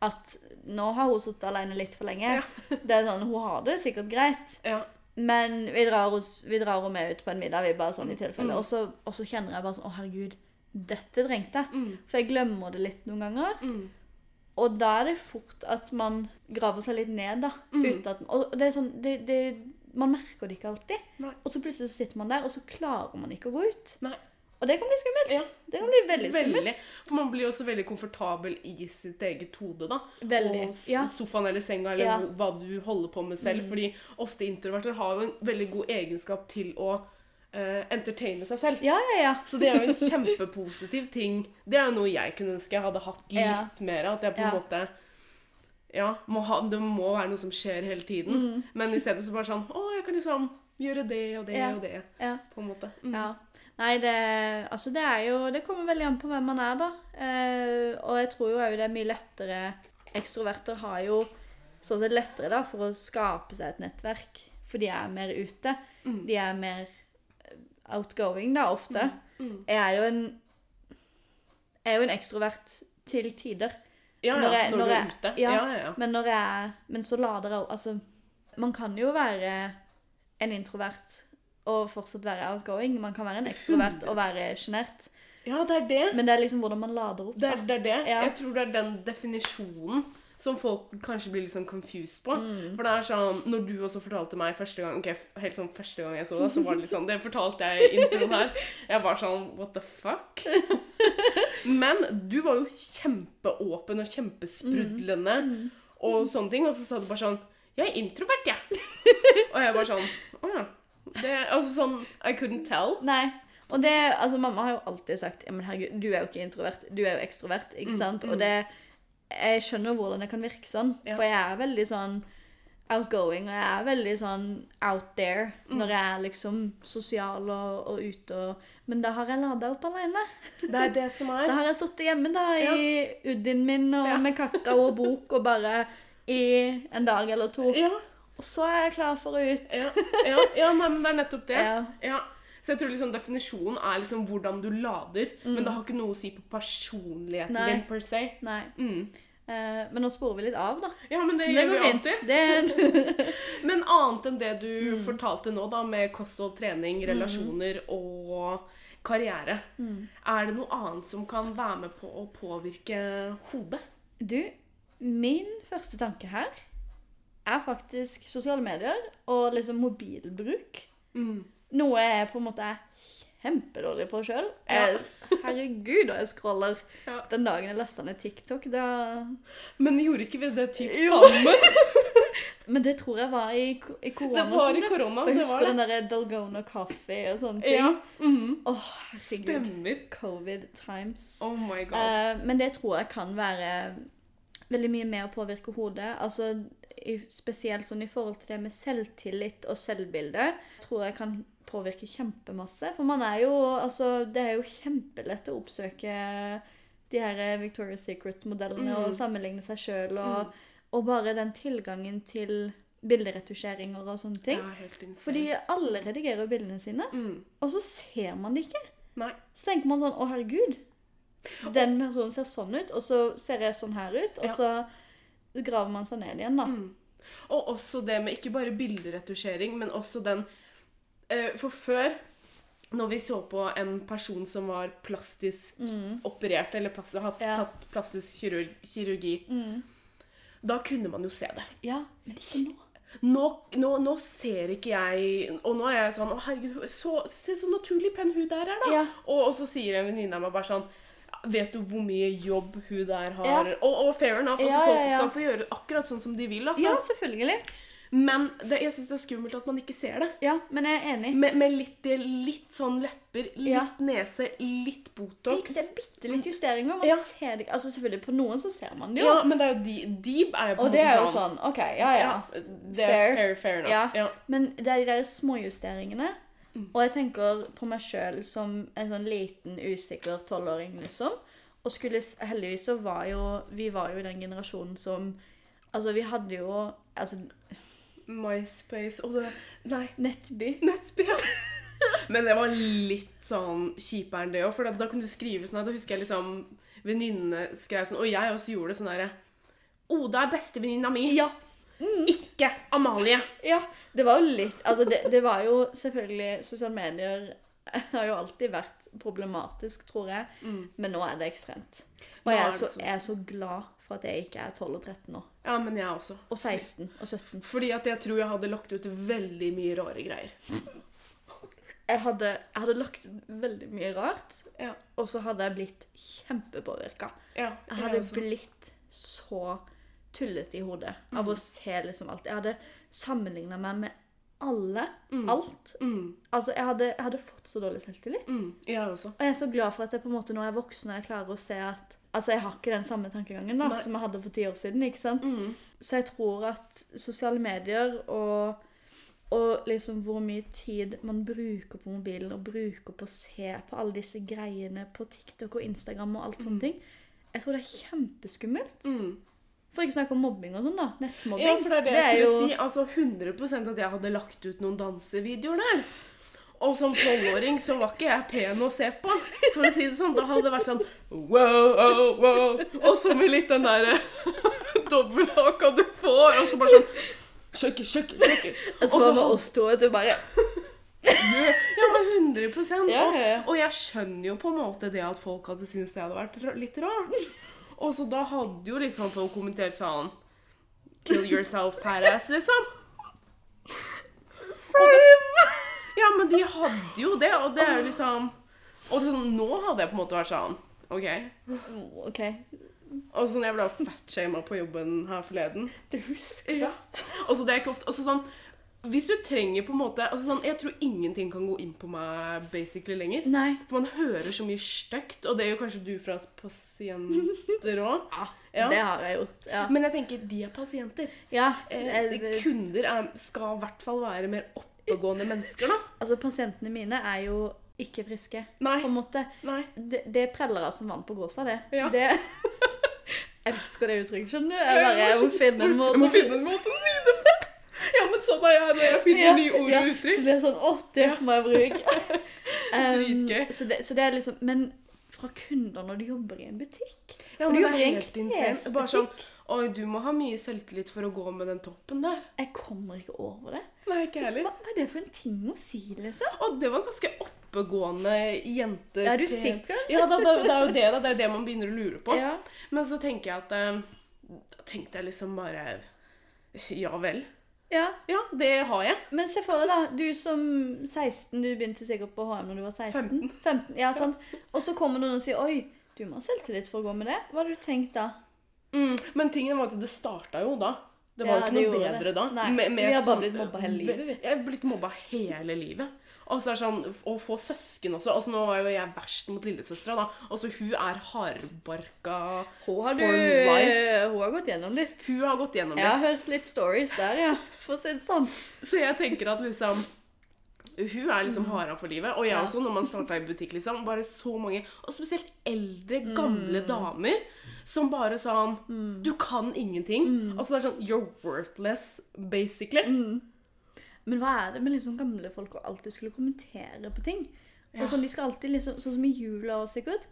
at nå har hun sittet alene litt for lenge. Det er sånn, Hun har det sikkert greit, Ja. men vi drar, oss, vi drar henne med ut på en middag. vi bare sånn i tilfelle. Mm. Og, så, og så kjenner jeg bare sånn Å, herregud, dette trengte jeg. Mm. For jeg glemmer det litt noen ganger. Mm. Og da er det fort at man graver seg litt ned, da. Mm. Uten at, og det er sånn, det, det, Man merker det ikke alltid. Nei. Og så plutselig så sitter man der, og så klarer man ikke å gå ut. Nei. Og det kan bli skummelt. Ja. Det kan bli veldig skummelt. Veldig. For man blir også veldig komfortabel i sitt eget hode, da. Veldig, Og ja. sofaen eller senga, eller Ja. Mm. hva du holder på med selv. Fordi ofte introverter har jo en veldig god egenskap til å uh, entertaine seg selv. Ja, ja, ja. Så det er jo en kjempepositiv ting. Det er jo noe jeg kunne ønske jeg hadde hatt litt mer av. At jeg på en Ja. måte Ja, må ha, det må være noe som skjer hele tiden. Mm. Men i stedet så bare sånn Å, jeg kan liksom gjøre det og det og det. På en måte. Mm. Ja. Nei, det, altså det er jo Det kommer veldig an på hvem man er, da. Eh, og jeg tror jo òg det er mye lettere Ekstroverter har jo sånn sett lettere da for å skape seg et nettverk. For de er mer ute. Mm. De er mer eh, outgoing, da, ofte. Mm. Jeg er jo en Jeg er jo en ekstrovert til tider. Ja, ja, Når når, når du er ute. ja. Ja, ja. Men når jeg Men så lader jeg Altså, man kan jo være en introvert og fortsatt være outgoing. Man kan være en ekstrovert og være sjenert. Ja, det er det. Men det er liksom hvordan man lader opp. Det er, det er det. Ja. Jeg tror det er den definisjonen som folk kanskje blir litt sånn confused på. Mm. For det er sånn, Når du også fortalte meg første gang ok, helt sånn første gang jeg så det, så var det litt sånn Det fortalte jeg i introen her. Jeg var sånn What the fuck? Men du var jo kjempeåpen og kjempesprudlende Mm. og sånne ting. Og så sa du bare sånn Jeg er introvert, jeg. og jeg bare sånn Å ja. Det, altså sånn I couldn't tell. Nei. Og det, altså Mamma har jo alltid sagt ja, men herregud, du er jo ikke introvert, du er jo ekstrovert. ikke Mm, sant? mm. Og det, jeg skjønner hvordan det kan virke sånn. Ja. For jeg er veldig sånn outgoing, og jeg er veldig sånn out there Mm. når jeg er liksom sosial og, og ute og Men da har jeg lada opp alene. Det er det som Da er. har jeg sittet hjemme da i uddien min og Ja. med kakao og bok og bare i en dag eller to. Ja, Og så er jeg klar for å ut. ja, ja, ja nei, men det er nettopp det. Ja. Så jeg tror liksom definisjonen er liksom hvordan du lader, men det har ikke noe å si på personligheten Mm. Nei. din per se. Nei. Mm. Eh, men nå sporer vi litt av, da. Ja, men det, Det gjør vi alltid. Det, Men annet enn det du Mm. fortalte nå, da, med kosthold, trening, relasjoner og karriere, Mm. er det noe annet som kan være med på å påvirke hodet? du, min første tanke her er faktisk sosiale medier og liksom mobilbruk. Mm. Noe jeg på en måte er kjempedårlig på sjøl. Ja. Herregud, og jeg scroller. Ja. Den dagen jeg lasta ned TikTok, da Men gjorde ikke vi det typ sammen? Men det tror jeg var i, i korona. Det var i korona, For jeg det husker var den der derre Dalgona Coffee og sånne ting. Ja. mhm. oh, herregud. Stemmer. Covid times. Oh my god. Uh, men det tror jeg kan være veldig mye med å påvirke hodet. Altså, spesielt sånn i forhold til det med selvtillit og selvbilde, tror jeg kan påvirke kjempemasse. For man er jo Altså, det er jo kjempelett å oppsøke de her eh, Victoria's Secret-modellene Mm. og sammenligne seg sjøl, og, og bare den tilgangen til bilderetusjeringer og sånne ting. Ja. Fordi alle redigerer jo bildene sine, mm. og så ser man det ikke. Nei. Så tenker man sånn Å, herregud. Den personen ser sånn ut, og så ser jeg sånn her ut. Og Ja. så graver man seg ned igjen, da. Mm. Og også det med ikke bare bilderetusjering, men også den eh, For før, når vi så på en person som var plastisk operert, eller plastisk, hatt, Mm. Ja. tatt plastisk kirurg kirurgi, da kunne man jo se det. Ja, men ikke nå. Nå, nå, nå ser ikke jeg Og nå er jeg sånn Å, herregud, så, se så naturlig pen hud der er, da. Ja. Og, og så sier en venninne av meg bare sånn Vet du hvor mye jobb hun der har? Ja. Og, og fair enough. Altså, Ja, ja, folk skal få gjøre akkurat sånn som de vil. Altså. Ja, selvfølgelig. Men det, jeg syns det er skummelt at man ikke ser det. Ja, men jeg er enig. Med, med litt, litt sånn lepper, litt Ja. nese, litt Botox. det er bitte litt justeringer. Man Ja. ser det. Altså, selvfølgelig, på noen så ser man det jo. Ja, men det er jo de, de er jo på og det er jo sånn OK, ja ja. Det er Fair. fair, enough. Ja. Ja. Men det er de der småjusteringene. Og jeg tenker på meg sjøl som en sånn liten, usikker tolvåring, liksom. Og skulle Heldigvis så var jo Vi var jo den generasjonen som Altså, vi hadde jo Altså, MySpace og det Nei. Nettby. Nettby. ja. Men det var litt sånn kjipere enn det òg, for da, da kunne du skrive sånn Da husker jeg liksom venninnene skrev sånn Og jeg også gjorde det sånn derre Oda er bestevenninna mi, Ja. Ikke Amalie. Ja. Det var jo litt Altså, det, det var jo selvfølgelig Sosiale medier har jo alltid vært problematisk, tror jeg. Men nå er det ekstremt. Og jeg er så, jeg er så glad for at jeg ikke er 12 og 13 nå. Ja, men jeg også. Og 16 og 17. Fordi at jeg tror jeg hadde lagt ut veldig mye rare greier. Jeg hadde, jeg hadde lagt ut veldig mye rart, Ja. og så hadde jeg blitt kjempepåvirka. ja Jeg hadde også. blitt så tullete i hodet av å se liksom alt. Jeg hadde sammenligna meg med alle. Alt. mm, Altså, jeg hadde, jeg hadde fått så dårlig selvtillit. mm, Jeg også. Og jeg er så glad for at jeg på en måte nå er voksen og jeg klarer å se at Altså, jeg har ikke den samme tankegangen da, Nei. som jeg hadde for ti år siden. ikke sant? Mm. Så jeg tror at sosiale medier og, og liksom hvor mye tid man bruker på mobilen og bruker på å se på alle disse greiene på TikTok og Instagram og alt sånne ting, jeg tror det er kjempeskummelt. Mm. For ikke snakke om mobbing og sånn, da. Nettmobbing. Ja, for det er det, jeg jo- skulle si. Altså 100% at jeg hadde lagt ut noen dansevideoer der. Og som tolvåring så var ikke jeg pen å se på. For å si det sånn, Da hadde det vært sånn wow, wow, wow. Og så med litt den derre dobbelthaka du får, og så bare sånn Sjukker, sjukker, sjukker. Og så så med oss to, og du, bare Ja, men 100 Ja, ja, ja. Og, og jeg skjønner jo på en måte det at folk hadde syntes det hadde vært litt rart. Og så da hadde jo liksom folk kommentert sånn Kill yourself, ass, liksom. Ja, men de hadde jo det, og det er jo liksom Og sånn, nå hadde jeg på en måte vært sånn OK. OK. Og sånn, jeg ble fatshama på jobben her forleden Det husker jeg. Og så det er ikke ofte altså sånn, Hvis du trenger på en måte altså sånn, Jeg tror ingenting kan gå inn på meg basically lenger. Nei. For man hører så mye stygt, og det gjør kanskje du fra pasienter òg. Ja. Det har jeg gjort. Ja. Men jeg tenker de er pasienter. ja Eh, kunder er, skal i hvert fall være mer oppegående mennesker, da. Altså, pasientene mine er jo ikke friske, Nei. på en måte. Nei. Det, det er prellere som vann på gåsa, det. Ja. det jeg elsker det uttrykket, skjønner du. Jeg bare jeg må finne en måte Jeg må finne en måte å si det på. Ja, men sånn er jeg når jeg finner nye ord og Så uttrykk. blir jeg sånn Å, det må jeg bruke. Um, Dritgøy. så, det, så det er liksom Men fra kunder når de jobber i en butikk Ja, men de det er helt insane. Bare sånn Oi, du må ha mye selvtillit for å gå med den toppen der. Jeg kommer ikke over det. Nei, ikke heller. hva hva er det for en ting å si, liksom? Og det var ganske oppegående jente. Er du sikker? Ja, da, da, det er jo det, da. Det er jo det man begynner å lure på. Ja. Men så tenker jeg at eh, Da tenkte jeg liksom bare Ja vel. Ja. Ja, det har jeg. Men se for deg, da. Du som 16, du begynte sikkert på HM når du var 16. 15. 15 ja, sant? Og så kommer noen og sier Oi, du må ha selvtillit for å gå med det. Hva hadde du tenkt da? Mm, men tingen var at det starta jo da. Det var jo ja, ikke noe bedre det. da. Nei, vi har bare sånn- blitt mobba hele livet, vi. Jeg har blitt mobba hele livet. Og så er det sånn, Å få søsken også. Altså Nå var jo jeg verst mot lillesøstera, da. Altså Hun er hardbarka Hun har, for du, life. hun har gått gjennom litt. Hun har gått gjennom Jeg har hørt litt stories der, ja. For å si det sånn. Så jeg tenker at liksom Hun er liksom hara for livet. Og jeg også, når man starta i butikk, liksom. Bare så mange Og spesielt eldre, gamle Mm. damer som bare sånn Du kan ingenting. Mm. Altså det er sånn You're worthless, basically. Men hva er det med liksom gamle folk å alltid skulle kommentere på ting? Og sånn, De skal alltid liksom, Sånn som i jula og sikkert.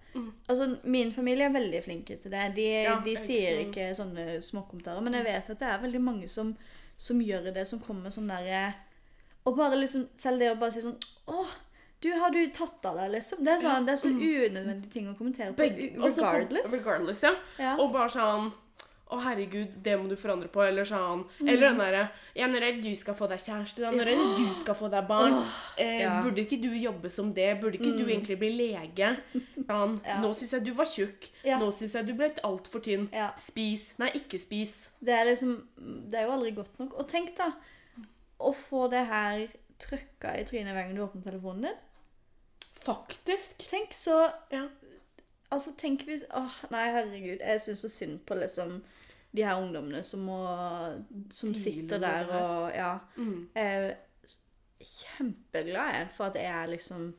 Altså, Min familie er veldig flinke til det. De, Ja, de sier ikke sånne småkommentarer. Men jeg vet at det er veldig mange som, som gjør det, som kommer sånn derre Og bare liksom Selv det å bare si sånn Å, du, har du tatt av deg, liksom? Det er, sånn, det er så unødvendige ting å kommentere på. Begge- altså regardless. regardless, ja. Ja. Og bare sånn å, herregud, det må du forandre på. Eller sånn. Mm. Eller den derre Ja, når er det du skal få deg kjæreste? Når er det du skal få deg barn? eh, ja. Mm. Burde ikke du jobbe som det? Burde ikke du egentlig bli lege? Sånn. Ja. Nå syns jeg du var tjukk. Ja. Nå syns jeg du ble altfor tynn. Spis. Nei, ikke spis. Det er liksom Det er jo aldri godt nok. Og tenk, da, å få det her trøkka i trynet hver gang du åpner telefonen din. Faktisk. Tenk så. Altså, tenk hvis Åh, nei, herregud. Jeg syns så synd på liksom de her ungdommene som må Som sitter der og Ja. Mm. Jeg er kjempeglad jeg for at jeg er liksom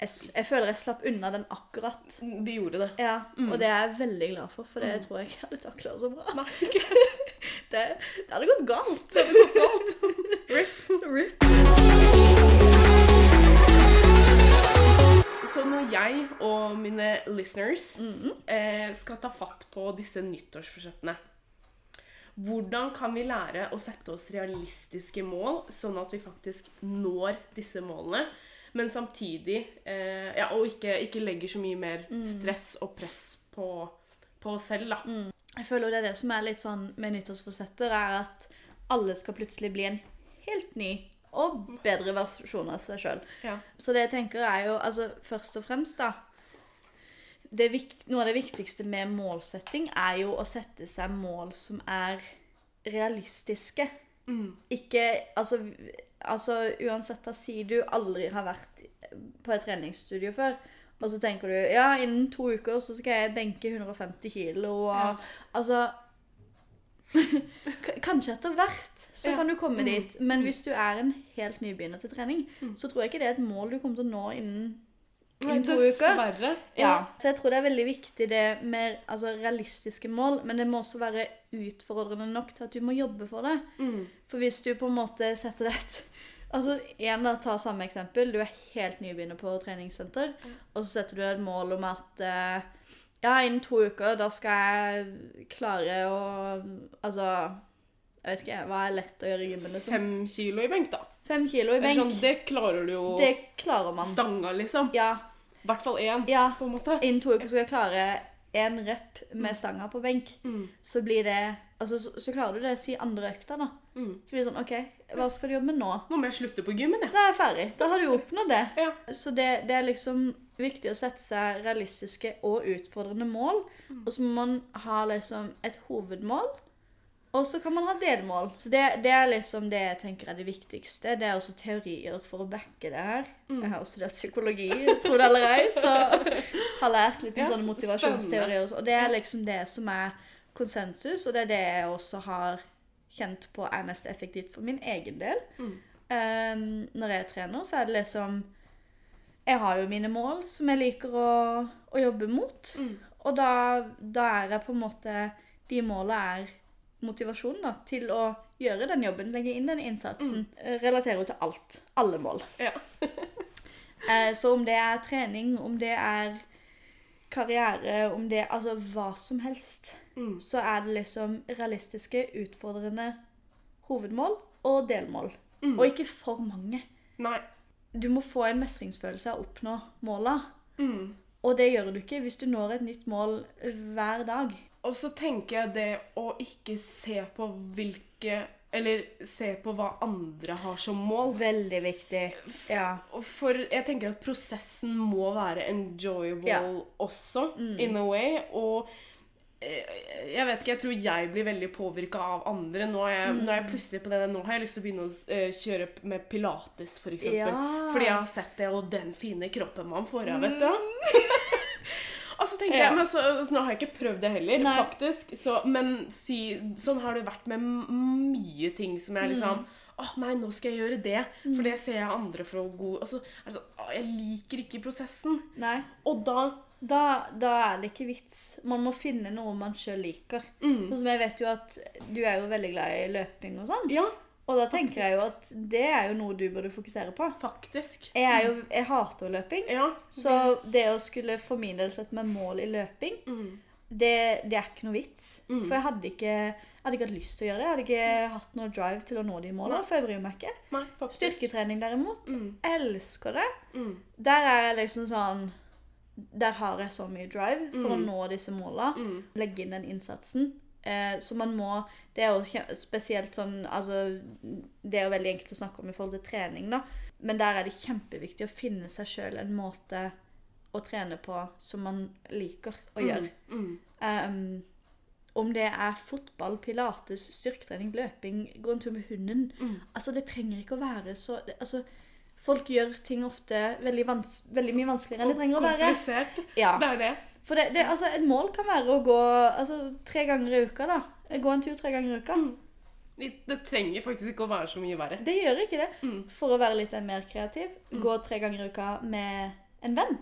jeg, jeg føler jeg slapp unna den akkurat. Vi gjorde det. Ja, Og det er jeg veldig glad for, for det tror jeg ikke hadde takla så bra. Nei, Det, det hadde gått galt. det hadde gått galt. Rip. Rip. Så når jeg og mine listeners eh, skal ta fatt på disse nyttårsforsettene Hvordan kan vi lære å sette oss realistiske mål, sånn at vi faktisk når disse målene, men samtidig eh, ja, Og ikke, ikke legger så mye mer stress og press på, på oss selv, da. Jeg føler det er det som er litt sånn med nyttårsforsetter, er at alle skal plutselig bli en helt ny og bedre versjon av seg sjøl. Ja. Så det jeg tenker er jo, altså først og fremst, da Noe av det viktigste med målsetting er jo å sette seg mål som er realistiske. Ikke altså, altså uansett, da sier du aldri har vært på et treningsstudio før. Og så tenker du ja, innen to uker så skal jeg benke 150 kilo. Og, Ja. Altså Kanskje etter hvert så kan du komme dit. Men hvis du er en helt nybegynner til trening, så tror jeg ikke det er et mål du kommer til å nå innen, innen to uker. Ja. Så jeg tror det er veldig viktig det med altså, realistiske mål, men det må også være utfordrende nok til at du må jobbe for det. Mm. For hvis du på en måte setter deg et Altså, igjen da, ta samme eksempel. Du er helt nybegynner på treningssenter, og så setter du deg et mål om at eh, ja, innen to uker, da skal jeg klare å Altså, jeg vet ikke, hva er lett å gjøre i gymmen, liksom? Fem kilo i benk, da. Fem kilo i benk. Sånn, det klarer du jo. Det klarer man. Stanga, liksom. Ja. I hvert fall én, ja. på en måte. Innen to uker skal jeg klare én rep med stanga på benk. Mm. Så blir det Altså, så, så klarer du det si andre økta, da. Mm. Så blir det sånn OK, hva skal du jobbe med nå? Nå må jeg slutte på gymmen, jeg. Da er jeg ferdig. Da har du oppnådd det. Ja. Så det, det er liksom viktig å sette seg realistiske og utfordrende mål. Og så må man ha liksom et hovedmål, og så kan man ha delmål. Så det, det er liksom det jeg tenker er det viktigste. Det er også teorier for å backe det her. Jeg har også studert psykologi, tro det eller ei, så har lært litt om Ja, sånne motivasjonsteorier. Og og det er liksom det som er konsensus, og det er det jeg også har kjent på er mest effektivt for min egen del. Um, når jeg trener, så er det liksom Jeg har jo mine mål som jeg liker å, å jobbe mot. Og da, da er jeg på en måte De målene er motivasjonen da, til å gjøre den jobben, legge inn den innsatsen. mm. Relaterer jo til alt. Alle mål. Ja. Eh, Så om det er trening, om det er karriere, om det Altså hva som helst, Mm. så er det liksom realistiske, utfordrende hovedmål og delmål. Mm. Og ikke for mange. Nei. Du må få en mestringsfølelse av å oppnå måla. Mm. Og det gjør du ikke hvis du når et nytt mål hver dag. Og så tenker jeg det å ikke se på hvilke Eller se på hva andre har som mål. Veldig viktig. Ja. For jeg tenker at prosessen må være enjoyable Ja. Mm. også, in a way. Og eh, Jeg vet ikke, jeg tror jeg blir veldig påvirka av andre. Nå er, jeg, nå er jeg plutselig på det Nå har jeg lyst til å begynne å eh, kjøre med pilates, for eksempel. Ja. Fordi jeg har sett det, og den fine kroppen man får av, vet du. Og så tenker Ja. jeg, men så, så Nå har jeg ikke prøvd det heller, Nei. faktisk. Så, men si, sånn har det vært med mye ting som jeg liksom Å nei, nå skal jeg gjøre det, for det ser jeg andre for god gå, altså, er det sånn Å, jeg liker ikke prosessen. Nei. Og da Da, da er det ikke vits. Man må finne noe man sjøl liker. mm, Sånn som jeg vet jo at du er jo veldig glad i løping og sånn. Ja, Og da tenker jeg jo at det er jo noe du burde fokusere på. faktisk. Jeg, jo, jeg hater jo løping. Ja. Så det å skulle for min del sette meg mål i løping, Mm. det, det er ikke noe vits. Mm. For jeg hadde ikke, jeg hadde ikke hatt lyst til å gjøre det. Jeg hadde ikke hatt noe drive til å nå de målene, for jeg bryr meg ikke. Nei. Styrketrening derimot, Mm. elsker det. Mm. Der er jeg liksom sånn Der har jeg så mye drive for å Mm. nå disse målene. Mm. Legge inn den innsatsen. Eh, så man må Det er jo spesielt sånn Altså, det er jo veldig enkelt å snakke om i forhold til trening, da. Men der er det kjempeviktig å finne seg sjøl en måte å trene på som man liker å gjøre. Mm. Um, om det er fotball, pilates, styrketrening, løping, gå en tur med hunden Mm. Altså, det trenger ikke å være så det, Altså, folk gjør ting ofte veldig, vans veldig mye vanskeligere enn det trenger å være. Komplisert. Ja. Det er det. For det, det, altså, et mål kan være å gå altså, tre ganger i uka, da. Gå en tur tre ganger i uka. Mm. Det det trenger faktisk ikke å være så mye verre. Det gjør ikke det. Mm. For å være litt mer kreativ, gå tre ganger i uka med en venn.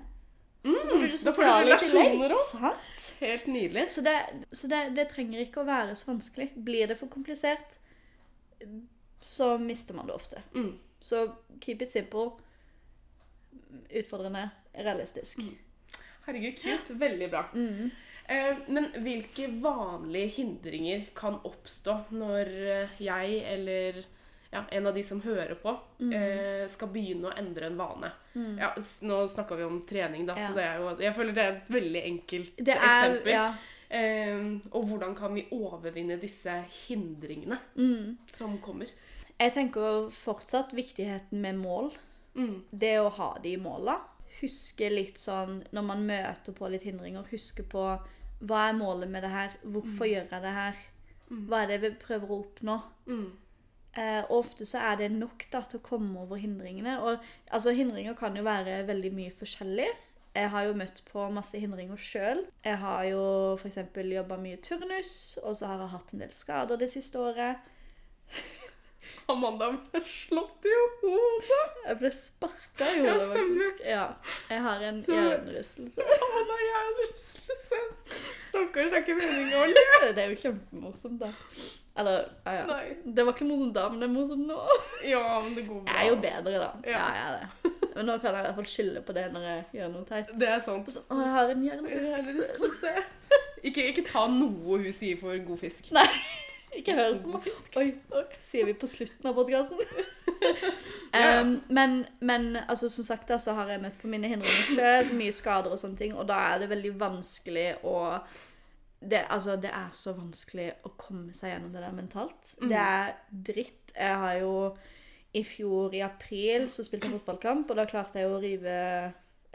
Mm. Så får du det sosiale tillegg. Sant? Helt nydelig. Så, det, så det, det trenger ikke å være så vanskelig. Blir det for komplisert, så mister man det ofte. Mm. Så keep it simple. Utfordrende, realistisk. Herregud, cute. Veldig bra. Mm. Eh, men hvilke vanlige hindringer kan oppstå når eh, jeg eller ja, en av de som hører på, Mm. eh, skal begynne å endre en vane? Ja, nå snakka vi om trening, da, Ja. så det jo Jeg føler det er et veldig enkelt Det er eksempel. Ja. Eh, og hvordan kan vi overvinne disse hindringene Mm. som kommer? Jeg tenker fortsatt viktigheten med mål. Mm. Det å ha de måla. Huske litt sånn når man møter på litt hindringer, huske på hva er målet med det her? Hvorfor gjør jeg det her? Hva er det vi prøver å oppnå? Mm. Eh, og ofte så er det nok da, til å komme over hindringene. Og altså, hindringer kan jo være veldig mye forskjellig. Jeg har jo møtt på masse hindringer sjøl. Jeg har jo f.eks. jobba mye turnus, og så har jeg hatt en del skader det siste året. Amanda ble slått i hodet. Jeg ble sparka i hodet, faktisk. Ja, jeg har en Så- hjernerystelse. Amanda, jeg hjernerystelse. Stakkars, det er ikke meninga å le. Det er jo kjempemorsomt, da. Eller, ja, ja. Det var ikke morsomt da, men det er morsomt nå. Ja, men det går bra. Jeg er jo bedre, da. Ja. Ja, jeg er det. Men nå kan jeg i hvert fall skylde på det når jeg gjør noe teit. Det er sant. Sånn, Å, jeg har en er hjernerystelse. Ikke, ikke ta noe hun sier for god fisk. Nei, ikke hør på meg. fisk. Oi, sier vi på slutten av podkasten. Ja. um, men, men altså, som sagt da, så har jeg møtt på mine hindringer sjøl, mye skader og sånne ting, og da er det veldig vanskelig å det, altså, det er så vanskelig å komme seg gjennom det der mentalt. Mm. Det er dritt. Jeg har jo I fjor i april så spilte jeg fotballkamp, og da klarte jeg å rive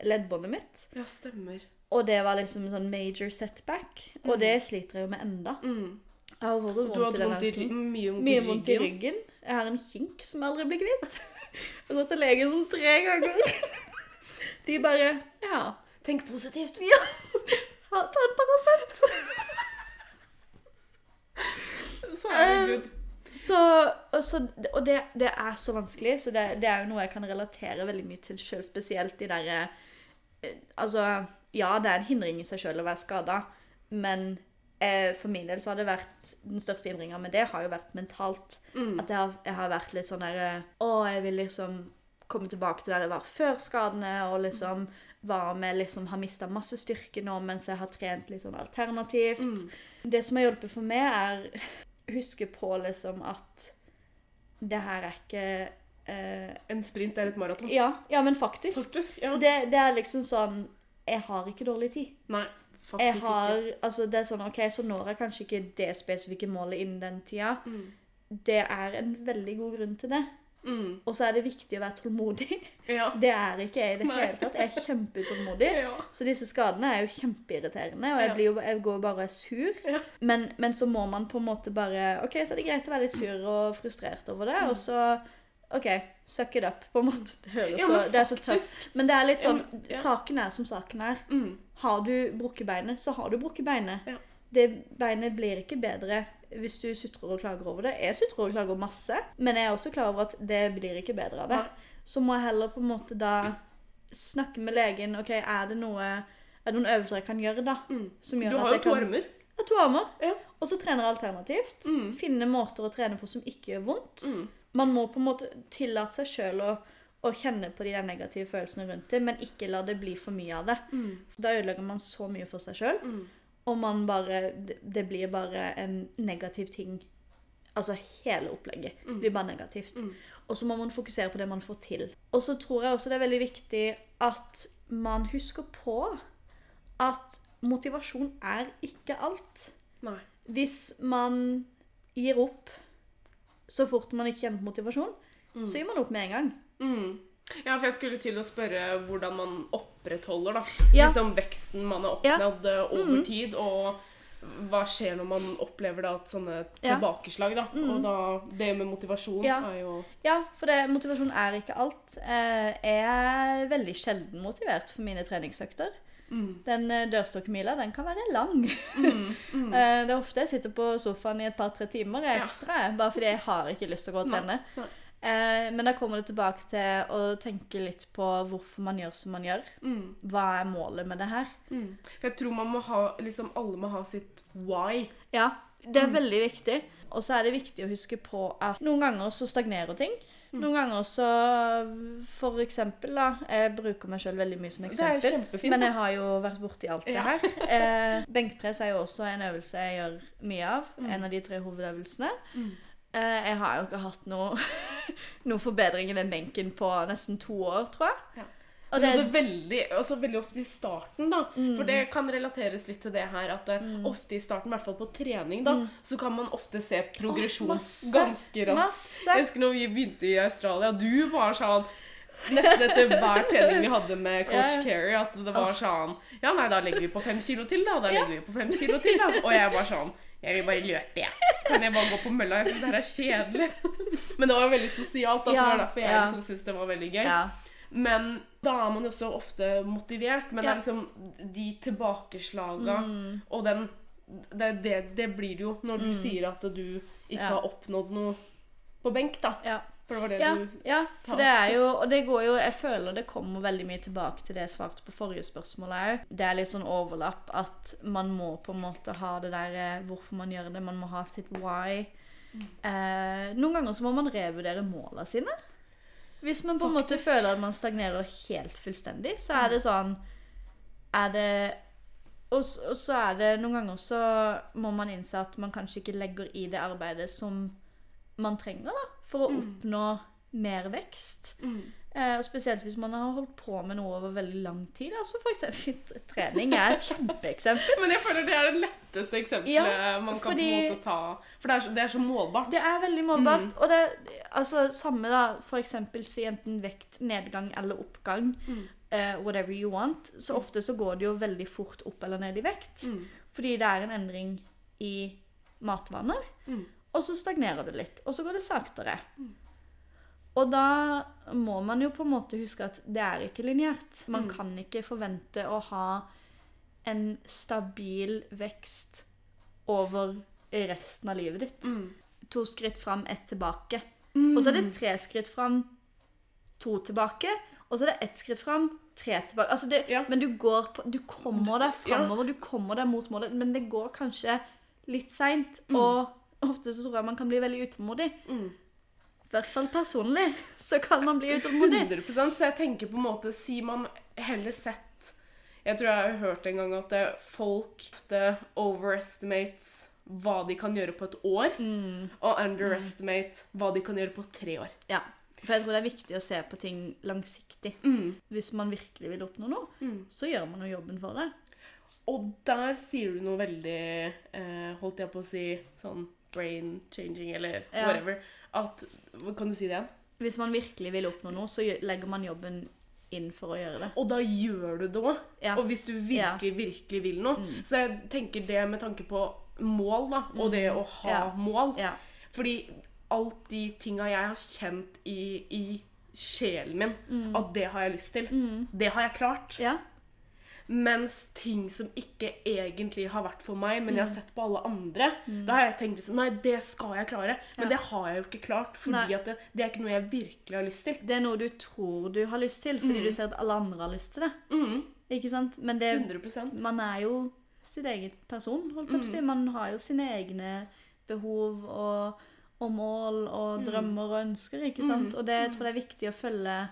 leddbåndet mitt. Ja, stemmer. Og det var liksom en sånn major setback. Og Mm. det sliter jeg jo med enda. Mm. Jeg har fortsatt vondt i den vondt i, mye vondt Mye vondt i ryggen. Jeg har en kink som aldri blir kvitt. Jeg har gått til legen sånn tre ganger. De bare Ja, Tenk positivt. ha- ta en Paracet. Så er det good. Så, og så, og det, det er så vanskelig, så det, det er jo noe jeg kan relatere veldig mye til sjøl, spesielt de derre eh, Altså, ja, det er en hindring i seg sjøl å være skada, men eh, for min del så har det vært Den største hindringa med det har jo vært mentalt. Mm. At jeg har, jeg har vært litt sånn der eh, Å, jeg vil liksom komme tilbake til der jeg var før skadene, og liksom var med liksom har mista masse styrke nå mens jeg har trent litt sånn alternativt. Mm. Det som har hjulpet for meg, er huske på liksom at det her er ikke eh, En sprint er et maraton. ja, ja, men faktisk. Faktisk. Ja. Det, det er liksom sånn Jeg har ikke dårlig tid. Nei, Jeg har, ikke. altså det er sånn, ok, Så når jeg kanskje ikke det spesifikke målet innen den tida. Mm. Det er en veldig god grunn til det. Mm. Og så er det viktig å være tålmodig. Ja. Det er ikke jeg i det Nei. hele tatt. Jeg er kjempeutålmodig. Ja. Så disse skadene er jo kjempeirriterende, og jeg, blir jo, jeg går bare og er sur. Ja. Men, men så må man på en måte bare OK, så er det greit å være litt sur og frustrert over det, og så OK, suck it up, på en måte. Det høres så Det er så tøft. Men det er litt sånn. Saken er som saken er. Mm. Har du brukket beinet, så har du brukket beinet. Ja. Det beinet blir ikke bedre hvis du sutrer og klager over det. Jeg sutrer og klager masse, men jeg er også klar over at det blir ikke bedre av det. Ja. Så må jeg heller på en måte da snakke med legen. Ok, er det noe er det noen øvelser jeg kan gjøre da? Mm. Som gjør Du har jo to armer. Ja, to armer. Ja. Og så trener jeg alternativt. Mm. Finne måter å trene på som ikke gjør vondt. Mm. Man må på en måte tillate seg sjøl å, å kjenne på de der negative følelsene rundt det, men ikke la det bli for mye av det. Mm. Da ødelegger man så mye for seg sjøl, Mm. og man bare det, blir bare en negativ ting. Altså hele opplegget blir bare negativt. Mm. Og så må man fokusere på det man får til. Og så tror jeg også det er veldig viktig at man husker på at motivasjon er ikke alt. Nei. Hvis man gir opp så fort man ikke kjenner på motivasjon, så gir man opp med en gang. Mm. Ja, for jeg skulle til å spørre hvordan man opprettholder da. Ja. liksom veksten man har Ja. oppnådd eh, over tid, og hva skjer når man opplever da sånne Ja. tilbakeslag, da. Og da, det med motivasjon Ja. er jo Ja, for det, motivasjon er ikke alt. Eh, Jeg er veldig sjelden motivert for mine treningsøkter. mm. Den eh, dørstokkmila, den kan være lang. Mm. Mm. Det er ofte jeg sitter på sofaen i et par-tre timer ekstra, ja. bare fordi jeg har ikke lyst til å gå og Nei, trene. nei. Eh, Men da kommer det tilbake til å tenke litt på hvorfor man gjør som man gjør. Mm. Hva er målet med det her? Mm. For jeg tror man må ha liksom alle må ha sitt why. Ja, det er veldig viktig. Og så er det viktig å huske på at noen ganger så stagnerer ting. Noen ganger så For eksempel, da. Jeg bruker meg sjøl veldig mye som eksempel. Men jeg har jo vært borti alt det Ja. her. Eh, benkpress er jo også en øvelse jeg gjør mye av. En av de tre hovedøvelsene. Mm. Eh, jeg har jo ikke hatt noe, noen forbedring i den benken på nesten to år, tror jeg. Ja. Og det, det er veldig, også veldig ofte i starten, da. For det kan relateres litt til det her at mm. ofte i starten, i hvert fall på trening, da, så kan man ofte se progresjon oh, ganske raskt. Jeg husker når vi begynte i Australia, du var sånn Nesten etter hver trening vi hadde med coach yeah. ja. At det var sånn Ja, nei, da legger vi på fem kilo til, da. Da legger vi på fem kilo til, da. Og jeg var sånn Jeg vil bare løpe, jeg. Kan jeg bare gå på mølla? Jeg syns det her er kjedelig. Men det var veldig sosialt, altså. Ja, det er derfor jeg ja. liksom syns det var veldig gøy. ja. Men da er man jo også ofte motivert. Men det er liksom de tilbakeslaga Mm. og den det, det, det blir det jo når du sier at du ikke har oppnådd noe på benk, da. Ja. For det var det Ja, du ja, sa. for det er jo Og det går jo Jeg føler det kommer veldig mye tilbake til det jeg svarte på forrige spørsmål òg. Det er litt sånn overlapp at man må på en måte ha det der eh, hvorfor man gjør det. Man må ha sitt why. Mm. Eh, noen ganger så må man revurdere måla sine. Hvis man på en måte føler at man stagnerer helt fullstendig, så er det sånn Er det og, og så er det noen ganger så må man innse at man kanskje ikke legger i det arbeidet som man trenger da, for å oppnå mer vekst. Mm. Eh, og Spesielt hvis man har holdt på med noe over veldig lang tid. Altså for eksempel trening er et kjempeeksempel. Men jeg føler det er det letteste eksempelet Ja, man kan fordi- på en måte ta. For det er så, det er så målbart. Det er veldig målbart. Og det altså samme da, for eksempel si enten vekt, nedgang eller oppgang. Mm. eh, whatever you want. Så ofte så går det jo veldig fort opp eller ned i vekt. Mm. Fordi det er en endring i matvaner. Mm. Og så stagnerer det litt. Og så går det saktere. Og da må man jo på en måte huske at det er ikke lineært. Man Mm. kan ikke forvente å ha en stabil vekst over resten av livet ditt. Mm. To skritt fram, ett tilbake. Mm. Og så er det tre skritt fram, to tilbake. Og så er det ett skritt fram, tre tilbake. Altså det, Ja. Men du går på Du kommer deg Ja. du kommer deg mot målet, men det går kanskje litt seint. Mm. Og ofte så tror jeg man kan bli veldig utålmodig. Mm. I hvert fall personlig så kan man bli utålmodig. 100% Så jeg tenker på en måte Sier man heller sett Jeg tror jeg har hørt en gang at det, folk ofte overestimates hva de kan gjøre på et år, Mm. og underestimate hva de kan gjøre på tre år. Ja. For jeg tror det er viktig å se på ting langsiktig. Mm. Hvis man virkelig vil oppnå noe, Mm. så gjør man jo jobben for det. Og der sier du noe veldig eh, Holdt jeg på å si sånn brain changing, eller Ja. whatever. At Kan du si det igjen? hvis man virkelig vil oppnå noe, så legger man jobben inn for å gjøre det. Og da gjør du det òg. Ja. Og hvis du virkelig, virkelig vil noe. Så jeg tenker det med tanke på mål, da, og det å ha Ja. mål. Ja. Fordi alt de tinga jeg har kjent i, i sjelen min, at det har jeg lyst til, det har jeg klart. Mens ting som ikke egentlig har vært for meg, men jeg har sett på alle andre, da har jeg tenkt liksom, nei, det skal jeg klare. Men Ja. det har jeg jo ikke klart, fordi det, det er ikke noe jeg virkelig har lyst til. Det er noe du tror du har lyst til, fordi du ser at alle andre har lyst til det. Mm, Ikke sant? Men det, 100% man er jo sitt eget person, holdt jeg på å Mm. si. Man har jo sine egne behov og, og mål og Mm. drømmer og ønsker, ikke sant? Og det jeg tror jeg er viktig å følge,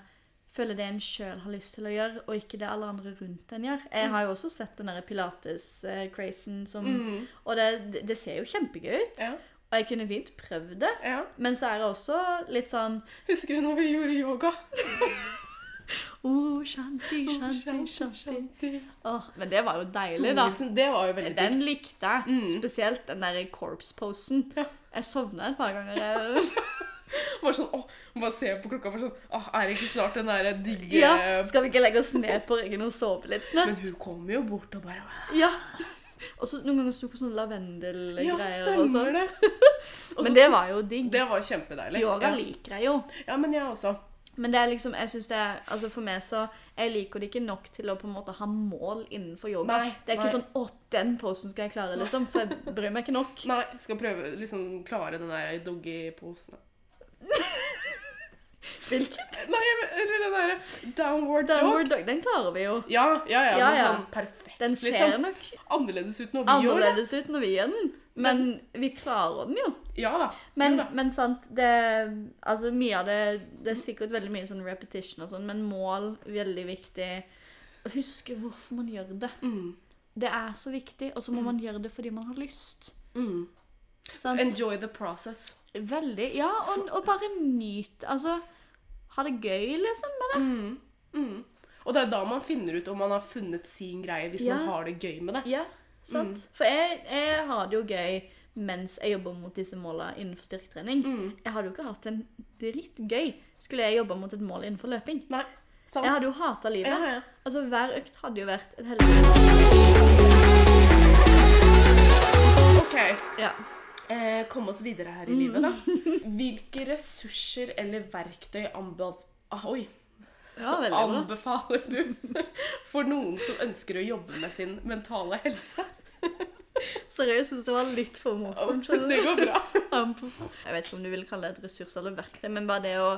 følge det en sjøl har lyst til å gjøre, og ikke det alle andre rundt en gjør. Jeg har jo også sett den derre pilates-crazen som Mm. Og det, det- det ser jo kjempegøy ut. Ja. Og jeg kunne fint prøvd det. ja. Men så er det også litt sånn Husker du når vi gjorde yoga? Oh, shanti, shanti, shanti. Oh, men det var jo deilig, da. Det var jo veldig Den likte jeg. Mm. Spesielt den der corpse-posen. Ja. Jeg sovna et par ganger. Bare sånn, åh, Bare se på klokka bare sånn Åh, er det ikke snart den derre digge Ja, Skal vi ikke legge oss ned på ryggen og sove litt Men hun kom jo bort og bare Ja. Og så noen ganger sto på sånne Ja, lavendelgreier og stemmer sånn. det. Men det var jo digg. Det var kjempedeilig. Yoga ja. liker jeg jo. ja, men jeg også. Men det er liksom, jeg synes det er, altså for meg så, jeg liker det ikke nok til å på en måte ha mål innenfor yoga. Nei, det er ikke nei. sånn, å, den posen skal jeg klare, liksom, for jeg bryr meg ikke nok. Nei, skal prøve liksom klare den der doggy-posen. Hvilken? Nei, eller den derre downward, Downward dog. dog, den klarer vi jo. Ja, ja, ja. Ja, ja. sånn perfekt. Den ser liksom. nok Annerledes ut når vi gjør det. annerledes ut når vi gjør den, men vi klarer den jo. Ja da. Men, ja, da. men sant, det, altså mye av det, det er sikkert veldig mye sånn repetition og sånn, men mål, veldig viktig. Huske hvorfor man gjør det. Mm. Det er så viktig, og så må man gjøre det fordi man har lyst. Mm. Sant? Enjoy the process. Veldig, ja, og, og bare nyt, altså, ha det gøy liksom med det. Mm. Mm. Og det er da man finner ut om man har funnet sin greie, hvis Ja. man har det gøy med det. Ja, sant. For jeg, jeg har det jo gøy mens jeg jobber mot disse målene innenfor styrketrening. Mm. Jeg hadde jo ikke hatt en dritt gøy skulle jeg jobba mot et mål innenfor løping. Nei, sant? Jeg hadde jo hata livet. ja, ja. Altså, hver økt hadde jo vært et helvete. Ok, Ja. Eh, komme oss videre her i livet, da. Hvilke ressurser eller verktøy anbe ah, oi, ja, anbefaler du for noen som ønsker å jobbe med sin mentale helse? Seriøst, jeg synes det var litt for morsomt. Det går bra. Jeg vet ikke om du vil kalle det et ressurs eller verktøy, men bare det å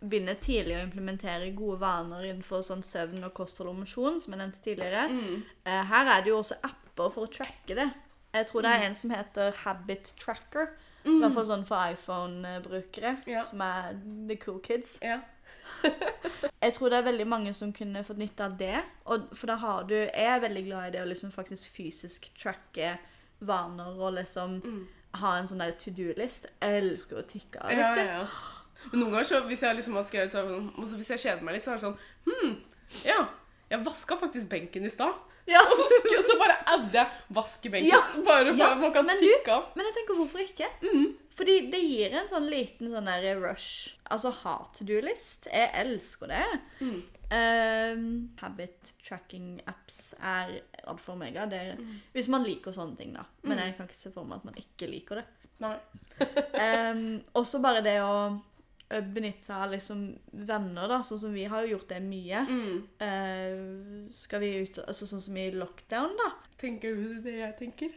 begynne tidlig å implementere gode vaner innenfor sånn søvn og kosthold og mosjon, som jeg nevnte tidligere. Mm. Eh, Her er det jo også apper for å tracke det. Jeg tror det er en som heter Habit Tracker. I hvert fall sånn for iPhone-brukere, Ja. som er the cool kids. Ja. Jeg tror det er veldig mange som kunne fått nytte av det. Og, for da har du Jeg er veldig glad i det å liksom faktisk fysisk tracke vaner og liksom ha en sånn der to do-list. Jeg elsker å tikke av, vet du. ja, ja. Men noen ganger så, hvis jeg liksom har skrevet sånn, og så hvis jeg kjeder meg litt, så er det sånn Hm, ja, jeg vaska faktisk benken i stad. Ja. Og så, sk- så bare adder jeg vaskebenken. Ja. Bare for Ja, man kan men tikke av. Men jeg tenker, hvorfor ikke? Mm. Fordi det gir en sånn liten sånn der rush. Altså ha to do-list. Jeg elsker det. Mm. Um, habit tracking apps er alfa og omega. Er, Mm. Hvis man liker sånne ting, da. Men jeg kan ikke se for meg at man ikke liker det. Nei. Um, også bare det å benytte seg av liksom venner, da. Sånn som vi har jo gjort det mye. Mm. Uh, skal vi ut Altså sånn som i lockdown, da. Tenker du det jeg tenker?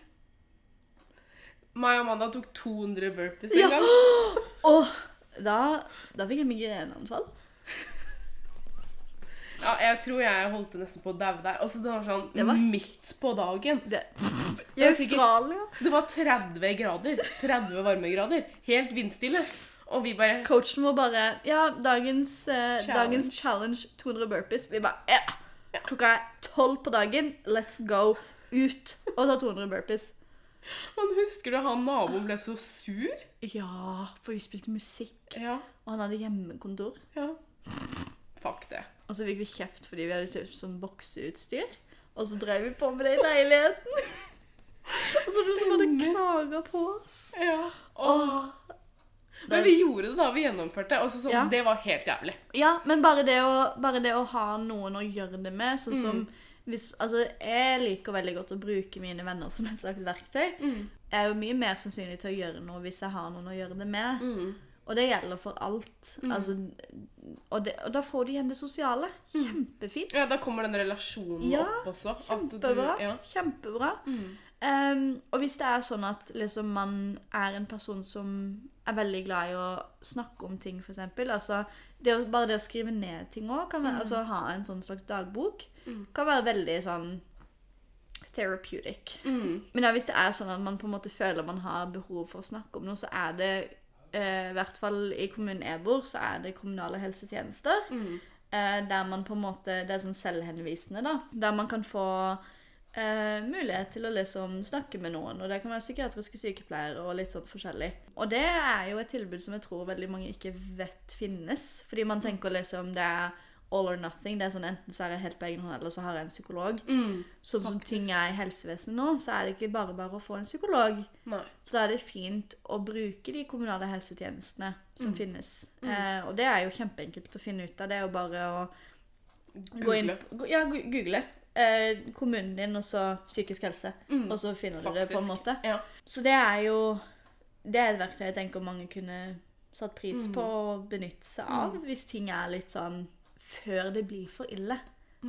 Meg og Amanda tok 200 burpees Ja. en gang. Oh, da, da fikk jeg migreneanfall. Ja, jeg tror jeg holdt det nesten på å daue der. Altså, det var sånn Det var- midt på dagen. Det, Det sikkert- Australia. Det var 30 grader. 30 varmegrader. Helt vindstille. Og vi bare Coachen vår bare Ja, dagens, eh, Challenge. dagens challenge 200 burpees. Vi bare ja. Klokka er tolv på dagen. Let's go ut og ta 200 burpees. Man husker du han naboen ble så sur? Ja, for vi spilte musikk, Ja. og han hadde hjemmekontor. ja. Fuck det. Og så fikk vi kjeft fordi vi hadde kjøpt sånn bokseutstyr. Og så drev vi på med det i leiligheten. og så var det noen som hadde klaga på oss. Ja. Åh. Men vi gjorde det da vi gjennomførte. Og så sånn, Ja. Det var helt jævlig. Ja, men bare det, å, bare det å ha noen å gjøre det med, sånn som Mm. hvis, altså, Jeg liker veldig godt å bruke mine venner som et slags verktøy. Jeg er jo mye mer sannsynlig til å gjøre noe hvis jeg har noen å gjøre det med. Mm. Og det gjelder for alt. Altså, og, det, og da får du igjen det sosiale. Kjempefint. Ja, Da kommer den relasjonen Ja, opp også. at du- Kjempebra. ja. Kjempebra. Um, og hvis det er sånn at liksom, man er en person som er veldig glad i å snakke om ting, f.eks. Altså, det å, bare det å skrive ned ting òg, altså ha en sånn slags dagbok, kan være veldig sånn therapeutic. Mm. Men ja, hvis det er sånn at man på en måte føler man har behov for å snakke om noe, så er det uh, i hvert fall i kommunen jeg bor, så er det kommunale helsetjenester. Mm. Eh, der man på en måte Det er sånn selvhenvisende, da. Der man kan få eh, mulighet til å liksom snakke med noen. Og det kan være psykiatriske sykepleiere og litt sånn forskjellig. Og det er jo et tilbud som jeg tror veldig mange ikke vet finnes. Fordi man tenker liksom det er all or nothing. Det er sånn Enten så er jeg helt på egen hånd, eller så har jeg en psykolog. Mm. Sånn som Faktisk. ting er i helsevesenet nå, så er det ikke bare bare å få en psykolog. Nei. Så da er det fint å bruke de kommunale helsetjenestene som Mm. finnes. Eh, og det er jo kjempeenkelt å finne ut av. Det er jo bare å gå inn Google. Ja, google. Eh, kommunen din, og så psykisk helse. Mm. Og så finner du det på en måte. Ja. Så det er jo Det er et verktøy jeg tenker mange kunne satt pris Mm. på å benytte seg av, hvis ting er litt sånn før det blir for ille.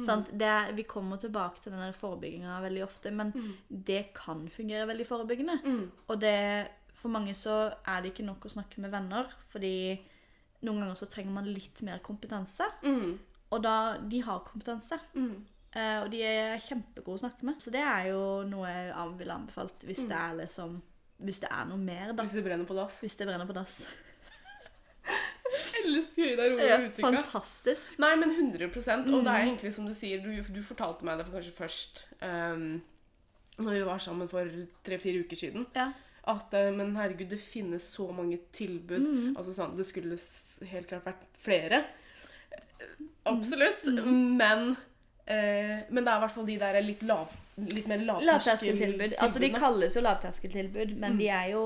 Sant? Det vi kommer tilbake til den forebygginga veldig ofte, men det kan fungere veldig forebyggende. Mm. Og det, for mange så er det ikke nok å snakke med venner, fordi noen ganger så trenger man litt mer kompetanse. Mm. Og da, de har kompetanse, Mm. Og de er kjempegode å snakke med. Så det er jo noe jeg ville anbefalt hvis det er liksom Hvis det er noe mer, da. Hvis det brenner på dass. Hvis det brenner på dass. Elsker Ida Roe Ja, Utvika. fantastisk. Nei, men 100 Og Mm. det er egentlig som du sier, du, du fortalte meg det for kanskje først um, når vi var sammen for tre-fire uker siden. Ja. At eh, men herregud, det finnes så mange tilbud. Mm. Altså sånn, Det skulle helt klart vært flere. Eh, Absolutt. Mm. Men eh, Men det er i hvert fall de der litt, lav, litt mer Lavterskeltilbud. Altså, de kalles jo lavterskeltilbud, men Mm. de er jo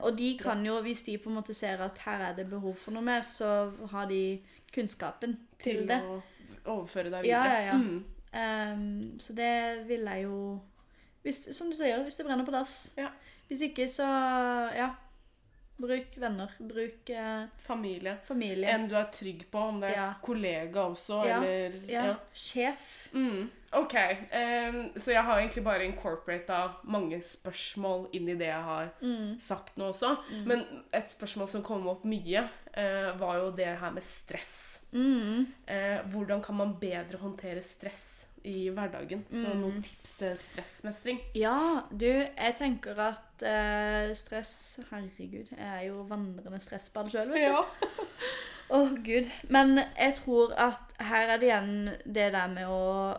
Og de kan jo, hvis de på en måte ser at her er det behov for noe mer, så har de kunnskapen til, til det. å overføre deg videre. ja, ja. Mm. Um, så det vil jeg jo hvis, Som du sier, hvis det brenner på dass. Ja. Hvis ikke, så ja. Bruk venner. Bruk eh, Familie. familie. En du er trygg på, om det er Ja. kollega også, Ja, eller ja. Sjef. Mm, ok, Um, så jeg har egentlig bare incorporata mange spørsmål inn i det jeg har Mm. sagt nå også. Men et spørsmål som kom opp mye, uh, var jo det her med stress. Mm. Eh, hvordan kan man bedre håndtere stress i hverdagen? Så Mm. noen tips til stressmestring. Ja, du, jeg tenker at eh, stress Herregud, jeg er jo vandrende stressball sjøl, vet du. Ja. Åh, gud. Men jeg tror at her er det igjen det der med å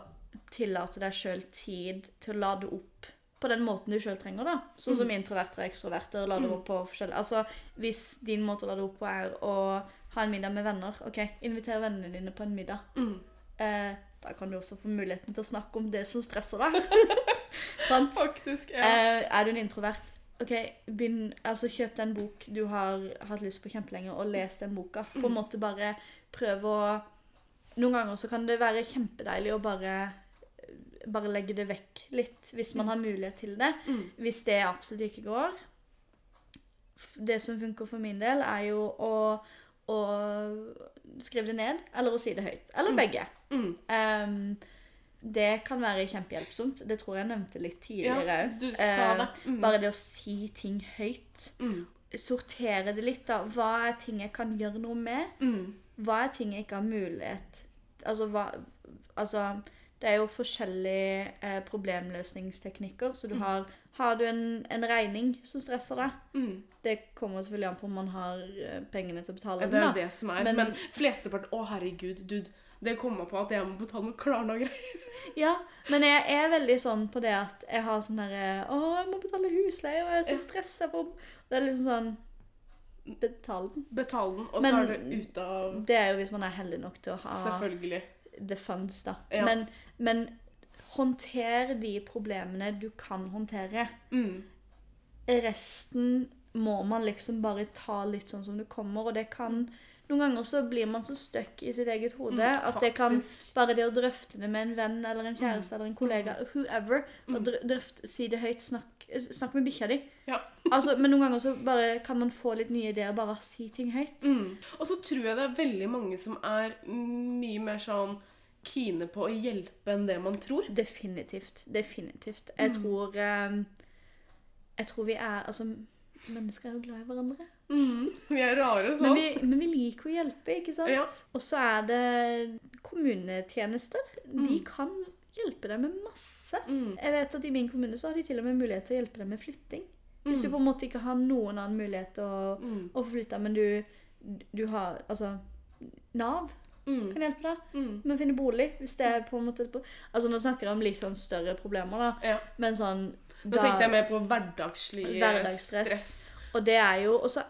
tillate deg sjøl tid til å lade opp på den måten du sjøl trenger, da. Sånn som introverter og ekstroverter lader opp på forskjellig Altså, hvis din måte å lade opp på er å ha en middag med venner, OK, inviter vennene dine på en middag. Mm. Eh, da kan du også få muligheten til å snakke om det som stresser deg. Sant? Faktisk, ja. Eh, er du en introvert, ok, begynn, altså kjøp den bok du har hatt lyst på kjempelenge, og les den boka. På en måte bare prøv å Noen ganger så kan det være kjempedeilig å bare bare legge det vekk litt, hvis man har mulighet til det. Mm. Hvis det absolutt ikke går. Det som funker for min del, er jo å, å skrive det ned, eller å si det høyt. Eller begge. Mm. Um, det kan være kjempehjelpsomt. Det tror jeg nevnte litt tidligere òg. Ja, sa. Mm. Bare det å si ting høyt. Mm. Sortere det litt, da. Hva er ting jeg kan gjøre noe med? Mm. Hva er ting jeg ikke har mulighet Altså, hva Altså, det er jo forskjellige eh, problemløsningsteknikker. Så du Mm. har Har du en, en regning som stresser deg? Mm. Det kommer selvfølgelig an på om man har eh, pengene til å betale den, er det jo det som er. Men- Men, flesteparten Å, herregud, dude. Det kommer meg på at jeg må betale noe Klarna-greier. Ja, men jeg er veldig sånn på det at jeg har sånn derre Å, jeg må betale husleie, og jeg er så stressa for Det er liksom sånn Betal den. Betal den, og Men- så er det ute av Det er jo hvis man er heldig nok til å ha Selvfølgelig. The fanns, da. Ja. Men, men håndter de problemene du kan håndtere. Mm. Resten må man liksom bare ta litt sånn som det kommer, og det kan Noen ganger så blir man så stuck i sitt eget hode at det kan Bare det å drøfte det med en venn eller en kjæreste eller en kollega, whoever, Mm. og drø- drøft, si det høyt, snakk, snakk med bikkja di. Ja. Altså, men noen ganger så bare kan man få litt nye ideer, bare si ting høyt. Mm. Og så tror jeg det er veldig mange som er mye mer sånn kine på å hjelpe enn det man tror. Definitivt. Definitivt. Jeg Mm. tror eh, Jeg tror vi er Altså, mennesker er jo glad i hverandre. Vi er rare Men sånn. vi, men vi liker å hjelpe, ikke sant? Ja. Og så er det kommunetjenester. De Mm. kan hjelpe deg med masse. Mm. Jeg vet at I min kommune så har de til og med mulighet til å hjelpe deg med flytting. Hvis du Mm. på en måte ikke har noen annen mulighet til å, Mm. å flytte, men du, du har Altså Nav Mm. kan hjelpe deg Mm. med å finne bolig. Hvis det er på en måte Altså Nå snakker jeg om litt sånn større problemer, da. Ja. Men sånn Da tenkte jeg mer på hverdagslig Hverdagsstress. stress. Og det er jo også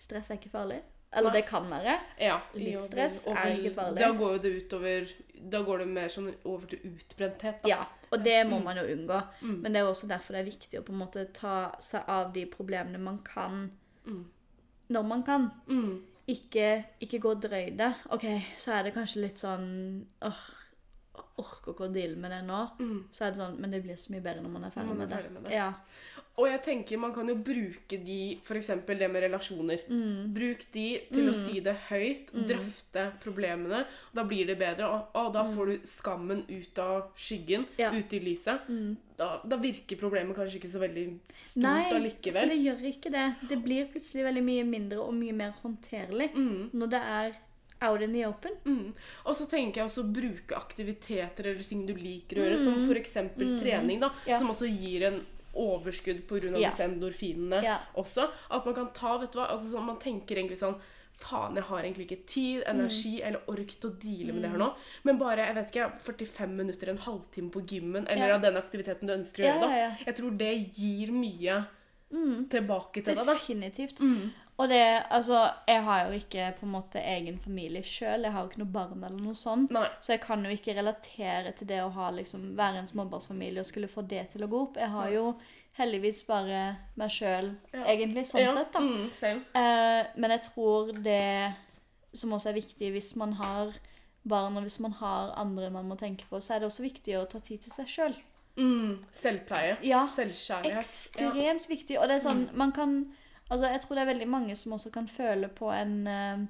Stress er ikke farlig. Eller Nei. det kan være. Ja, Litt stress og er ikke farlig. Da går det utover Da går det mer sånn over til utbrenthet, da. Ja, og det må Mm. man jo unngå. Mm. Men det er jo også derfor det er viktig å på en måte ta seg av de problemene man kan, Mm. når man kan. Mm. Ikke, ikke gå drøy det. OK, så er det kanskje litt sånn åh, Orker ikke å deale med det nå. Mm. Så er det sånn Men det blir så mye bedre når man er ferdig, man er med, det. med det. Ja. Og jeg tenker man kan jo bruke de, f.eks. det med relasjoner. Mm. Bruk de til å si det høyt, drøfte problemene. Da blir det bedre, og, og da får du skammen ut av skyggen, Mm. Ja. ut i lyset. Mm. Da, da virker problemet kanskje ikke så veldig stort Nei, for det gjør ikke det. Det blir plutselig veldig mye mindre og mye mer håndterlig Mm, når det er out in the open. mm. Og så tenker jeg også å bruke aktiviteter eller ting du liker å gjøre, som f.eks. trening, da, yeah. Som også gir en overskudd pga. Yeah. disse endorfinene yeah. også. At man kan ta, vet du hva, altså sånn, Man tenker egentlig sånn Faen, jeg har egentlig ikke tid, Mm. energi eller ork til å deale med det her nå. Men bare jeg vet ikke, 45 minutter, en halvtime på gymmen, eller av den aktiviteten du ønsker å gjøre, da. Jeg tror det gir mye Mm. tilbake til deg, da. Definitivt. Og det, altså, jeg har jo ikke på en måte egen familie sjøl. Jeg har jo ikke noe barn eller noe sånt. Nei. Så jeg kan jo ikke relatere til det å ha, liksom, være en småbarnsfamilie og skulle få det til å gå opp. Jeg har jo heldigvis bare meg sjøl, Ja. egentlig, sånn ja. sett. da. Mm. Eh, men jeg tror det som også er viktig hvis man har barn, og hvis man har andre man må tenke på, så er det også viktig å ta tid til seg sjøl. Mm, selvpleie. Ja. Selvkjærlighet. Ekstremt viktig. Og det er sånn, man kan Altså, jeg tror det er veldig mange som også kan føle på en eh,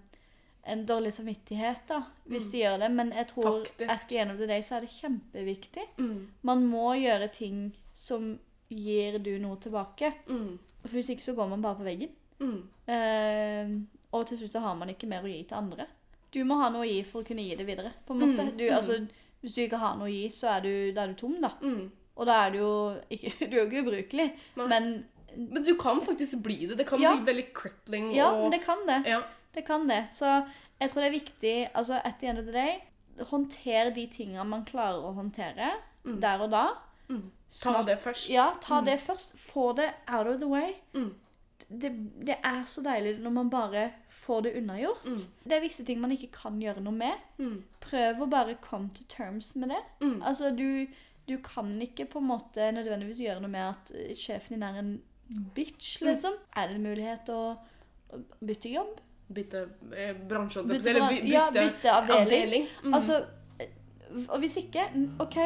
en dårlig samvittighet, da, hvis de gjør det. Men jeg tror Faktisk. at of the day så er det kjempeviktig. Mm, Man må gjøre ting som gir du noe tilbake. mm, For hvis ikke så går man bare på veggen. mm. Eh, og til slutt så har man ikke mer å gi til andre. Du må ha noe å gi for å kunne gi det videre. på en måte. Mm, Du, mm. altså, hvis du ikke har noe å gi, så er du, da er du tom, da. Mm. Og da er du jo ikke, du er jo ikke ubrukelig. Nei. Men Men du kan faktisk bli det. Det kan Ja. bli veldig crippling. ja, og... det kan det. Ja. Det kan det. Så jeg tror det er viktig altså at the end of the day, håndter de tingene man klarer å håndtere Mm. der og da. Mm. Ta det først. Ja, ta det først. Få det out of the way. Mm. Det, det er så deilig når man bare får det unnagjort. Mm. Det er visse ting man ikke kan gjøre noe med. Mm. Prøv å bare come to terms med det. Mm. Altså, du, du kan ikke på en måte nødvendigvis gjøre noe med at sjefen din er en bitch, Mm. liksom. Er det en mulighet å bytte jobb? Bytte eh, bransje, Bytte, eller by- bytte, ja, bytte avdeling. avdeling. Mm. Altså, eh, og hvis ikke, OK,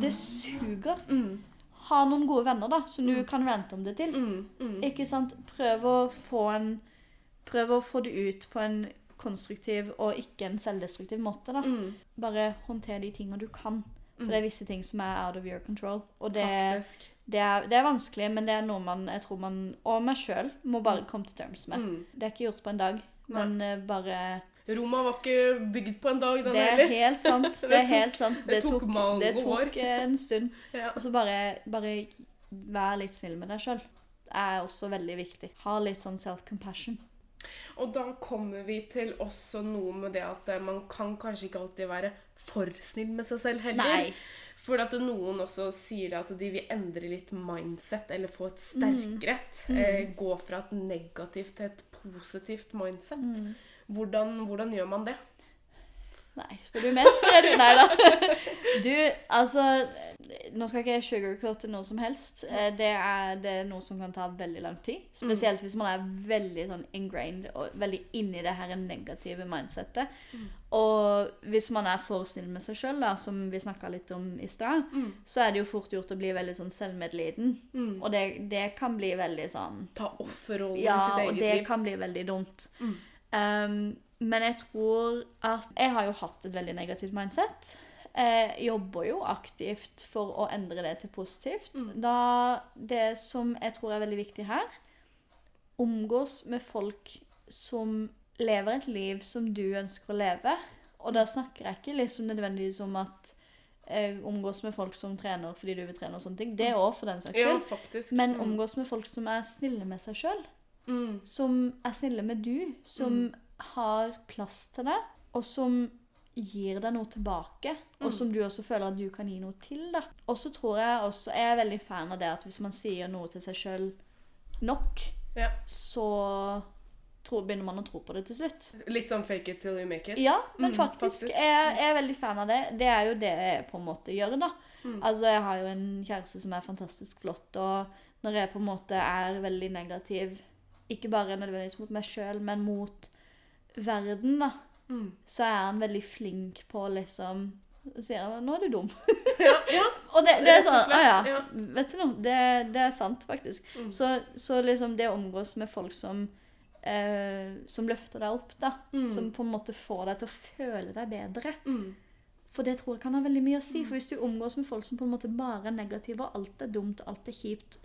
det suger. mm. Ha noen gode venner da, som du kan vente om det til. Mm. Mm. Ikke sant? Prøv å få en Prøv å få det ut på en konstruktiv og ikke en selvdestruktiv måte. da. Mm. Bare håndter de tingene du kan. For Mm. det er visse ting som er out of your control. Og det, Faktisk. Det, er, det er vanskelig, men det er noe man jeg tror man, og meg sjøl, må bare komme til terms med. Mm. Det er ikke gjort på en dag, men eh, bare Roma var ikke bygd på en dag, den heller. Det er helt sant. Det Det er tok- helt sant. det tok mange det tok år. eh, en stund. Ja. Og så bare, bare vær litt snill med deg sjøl. Det er også veldig viktig. Ha litt sånn self-compassion. Og da kommer vi til også noe med det at eh, man kan kanskje ikke alltid være for snill med seg selv heller. Nei. For at noen også sier at de vil endre litt mindset, eller få et sterkere et. Mm. Eh, gå fra et negativt til et positivt mindset. Mm. Hvordan, hvordan gjør man det? Nei, spør du meg, spør jeg du. Nei da. Du, altså Nå skal ikke jeg sugarcoate noe som helst. Eh, Det er, det er noe som kan ta veldig lang tid. Spesielt hvis man er veldig sånn ingrained og veldig inni det her negative mindsettet. Og hvis man er for snill med seg sjøl, som vi snakka litt om i stad, så er det jo fort gjort å bli veldig sånn selvmedliden. Mm. Og det, det kan bli veldig sånn Ta offerrollen ja, i sitt og det liv. kan bli veldig dumt. Mm. Um, men jeg tror at Jeg har jo hatt et veldig negativt mindset. Jeg jobber jo aktivt for å endre det til positivt. Mm. Da Det som jeg tror er veldig viktig her, omgås med folk som lever et liv som du ønsker å leve. Og da snakker jeg ikke liksom nødvendigvis om at eh, omgås med folk som trener fordi du vil trene og sånne ting. Det òg, for den saks skyld. Ja, Men Mm. omgås med folk som er snille med seg sjøl Mm. som er snille med du, som har plass til det, og som gir deg noe tilbake, og Mm. som du også føler at du kan gi noe til. da. Og så tror jeg også, jeg er veldig fan av det at hvis man sier noe til seg sjøl nok, Ja. så tro, begynner man å tro på det til slutt. Litt sånn fake it till you make it. Ja, men Mm, faktisk. faktisk. Jeg, jeg er veldig fan av det. Det er jo det jeg på en måte gjør, da. Mm. Altså, jeg har jo en kjæreste som er fantastisk flott, og når jeg på en måte er veldig negativ, ikke bare nødvendigvis mot meg sjøl, men mot verden, da, Mm. så er han veldig flink på liksom så sier han 'nå er du dum'. Ja, ja. Og det, det er sånn Å ah, ja. Vet du noe? Det, det er sant, faktisk. Mm. Så, så liksom det å omgås med folk som eh, som løfter deg opp, da. Mm. Som på en måte får deg til å føle deg bedre. Mm. For det tror jeg kan ha veldig mye å si. For hvis du omgås med folk som på en måte bare er negative, og alt er dumt, alt er kjipt,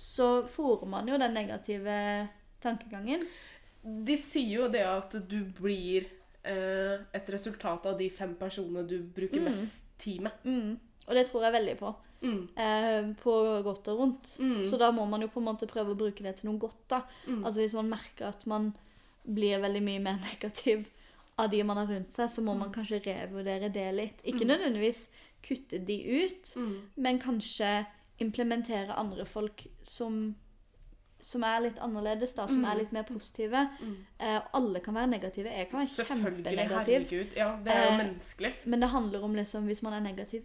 så fòrer man jo den negative tankegangen. De sier jo det at du blir eh, et resultat av de fem personene du bruker Mm. mest tid med. Mm. Og det tror jeg veldig på. Mm. Eh, på godt og vondt. Mm. Så da må man jo på en måte prøve å bruke det til noe godt. da. Mm. Altså Hvis man merker at man blir veldig mye mer negativ av de man har rundt seg, så må man kanskje revurdere det litt. Ikke Mm. nødvendigvis kutte de ut, Mm. men kanskje implementere andre folk som, som er litt annerledes, da, som Mm. er litt mer positive. Mm. Eh, alle kan være negative. Jeg kan være kjempenegativ. Herregud. Ja, det er jo Eh, menneskelig. Men det handler om liksom, hvis man er negativ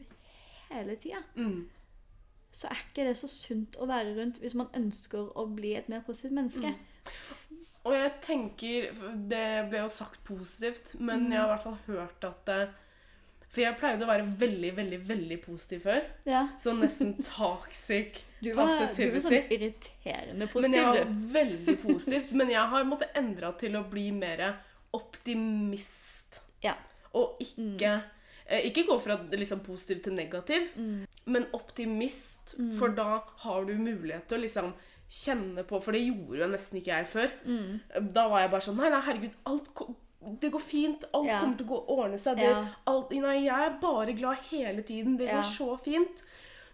hele tida, Mm. så er ikke det så sunt å være rundt hvis man ønsker å bli et mer positivt menneske. Mm. Og jeg tenker Det ble jo sagt positivt, men Mm. jeg har i hvert fall hørt at det, For jeg pleide å være veldig, veldig veldig positiv før. Ja. Så nesten toxic Du var, du var sånn irriterende positiv, Men jeg var veldig positivt. Men jeg har måttet endre til å bli mer optimist. Ja. Og ikke mm. Ikke gå fra liksom positiv til negativ, Mm. men optimist. For da har du mulighet til å liksom kjenne på For det gjorde jo nesten ikke jeg før. Mm. Da var jeg bare sånn Nei, nei, herregud, alt det går fint. Alt Ja. kommer til å gå ordne seg. Det, Ja. alt, nei, jeg er bare glad hele tiden. Det Ja. går så fint.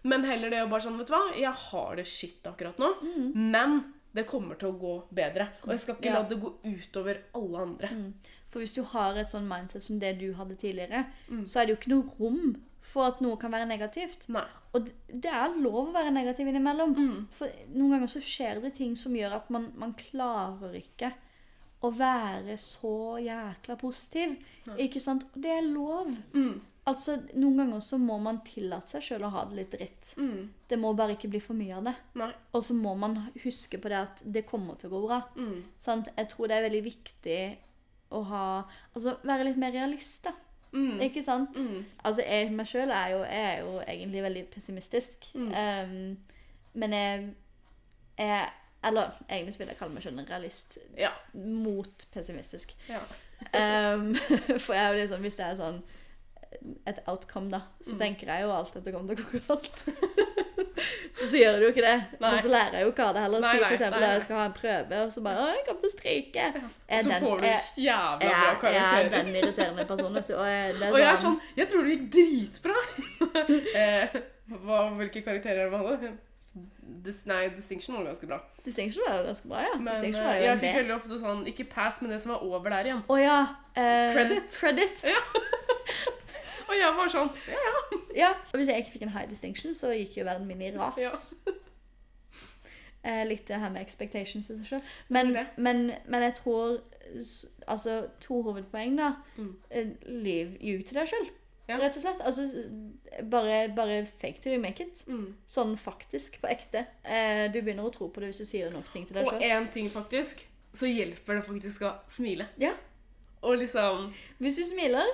Men heller det å bare sånn, vet du hva, jeg har det skitt akkurat nå, Mm. men det kommer til å gå bedre. Og jeg skal ikke la det gå utover alle andre. Mm. For hvis du har et sånn mindset som det du hadde tidligere, Mm. så er det jo ikke noe rom for at noe kan være negativt. Nei. Og det- det er lov å være negativ innimellom. Mm. For noen ganger så skjer det ting som gjør at man, man klarer ikke å være så jækla positiv. Ja. Ikke sant? Og det er lov. Mm. Altså, Noen ganger så må man tillate seg sjøl å ha det litt dritt. Mm. Det må bare ikke bli for mye av det. Nei. Og så må man huske på det at det kommer til å gå bra. Mm. Sant? Jeg tror det er veldig viktig å ha Altså være litt mer realist, da. Mm. Ikke sant? Mm. Altså, jeg meg sjøl er, er jo egentlig veldig pessimistisk. Um, men jeg, jeg Eller egentlig vil jeg kalle meg generalist Ja. mot pessimistisk. ja. Um, for jeg er jo liksom Hvis det er sånn et outcome, da, så Mm. tenker jeg jo alt det kommer til å gå galt. så så gjør det jo ikke det. Nei. Men så lærer jeg jo ikke av det heller. Nei, for eksempel nei, at nei. jeg skal ha en prøve, og så bare Å, jeg kommer til å stryke. Er Så den- får du en jævla bra jeg, jeg er karakterer. den irriterende personen, vet du. Og jeg, det er Og jeg er sånn Jeg tror det gikk dritbra. eh, hva, hvilke karakterer var det? Dis, nei, Distinction var ganske bra. Distinction var jo ganske bra, ja. Men Distinction eh, var jo jeg B. fikk veldig ofte sånn Ikke pass, men det som var over der igjen. Å ja. eh, Credit. Credit. Og jeg var sånn Ja, ja. Ja. Og hvis jeg ikke fikk en high distinction, så gikk jo verden min i ras. Eh, litt det her med expectations i seg sjøl. Men, jeg tror Altså, to hovedpoeng, da. Mm. Lyv ljug til deg sjøl. Ja. rett og slett. Altså, bare, bare fake till you make it. Mm. Sånn faktisk, på ekte. Eh, du begynner å tro på det hvis du sier nok ting til deg Og en én ting, faktisk, så hjelper det faktisk å smile. Ja. Og liksom Hvis du smiler,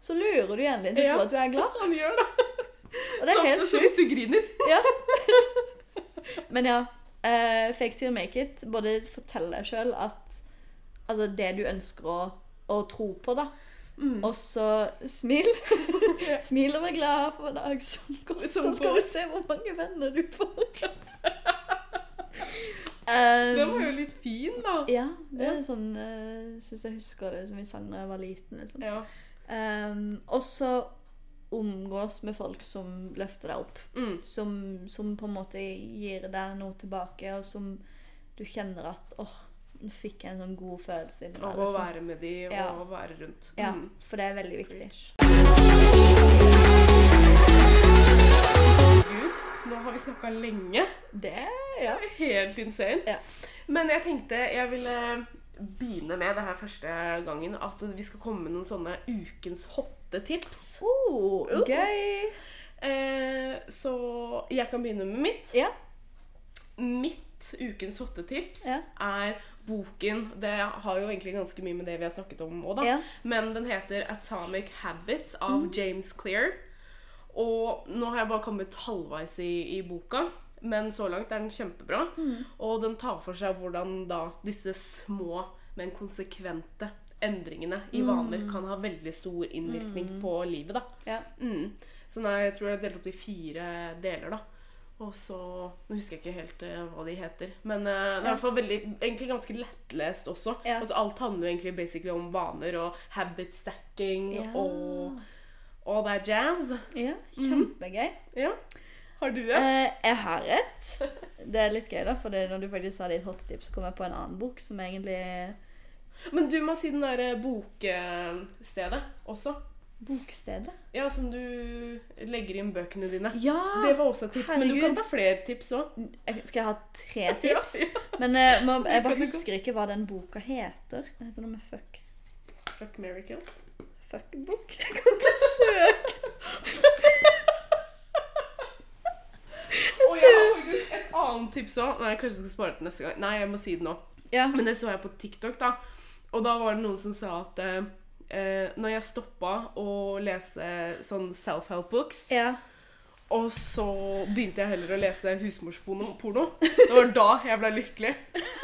så lurer du hjernen din til å Ja. tro at du er glad. Han gjør det. Og det er Så helt sjukt. hvis du griner. Ja. Men ja, eh, fake till you make it. Både fortell deg sjøl at Altså det du ønsker å, å tro på, da. Mm. Og så smil. smil og vær glad for dag som går. Så skal du se hvor mange venner du får. um, Den var jo litt fin, da. Ja, det er sånn uh, Syns jeg husker det som vi sang da jeg var liten. liksom. Ja. Um, og så omgås med folk som løfter deg opp. Mm. Som, som på en måte gir deg noe tilbake, og som du kjenner at åh, nå fikk jeg en sånn god følelse meg. Og å liksom. være med de og Ja. være rundt. Ja, Mm. for det er veldig viktig. Gud, nå har vi snakka lenge. Det, ja. Helt insane. Ja. Men jeg tenkte jeg ville begynne med det her første gangen at vi skal komme med noen sånne ukens hotte tips. Oh, gøy! Eh, så jeg kan begynne med mitt. Ja. Mitt ukens hotte tips Ja. er boken Det har jo egentlig ganske mye med det vi har snakket om òg, da. Ja. Men den heter Atomic Habits av James Clear. Og nå har jeg bare kommet halvveis i, i boka, men så langt er den kjempebra. Og den tar for seg hvordan da disse små, men konsekvente endringene i vaner kan ha veldig stor innvirkning på livet. da. Ja. Mm. Så nei, jeg tror jeg har delt opp i fire deler, da. Og så Nå husker jeg ikke helt uh, hva de heter. Men uh, det er i hvert fall veldig, egentlig ganske lettlest også. Ja. Altså, alt handler jo egentlig basically om vaner og habit stacking Ja. og all that jazz. ja. Kjempegøy. Ja. Har du det? Eh, jeg har et. Det er litt gøy, da, for når du faktisk sa ditt hottips, så kom jeg på en annen bok som egentlig Men du må si den derre bokstedet også. Bokstedet. Ja, som du legger inn bøkene dine. Ja! Det var også et tips, men du kan ta flere tips òg. Skal jeg ha tre tips? Men uh, må, jeg bare husker ikke hva den boka heter. Den heter noe med fuck. Fuck Miracle. Fuck-bok? Jeg kan ikke søke. Og jeg har faktisk et annet tips òg. Nei, jeg kanskje skal spare det til neste gang. Nei, jeg må si det nå. Ja. Men det så jeg på TikTok, da. Og da var det noen som sa at eh, eh, når jeg stoppa å lese sånn self-help-books, ja. og så begynte jeg heller å lese husmorsporno, det var da jeg ble lykkelig.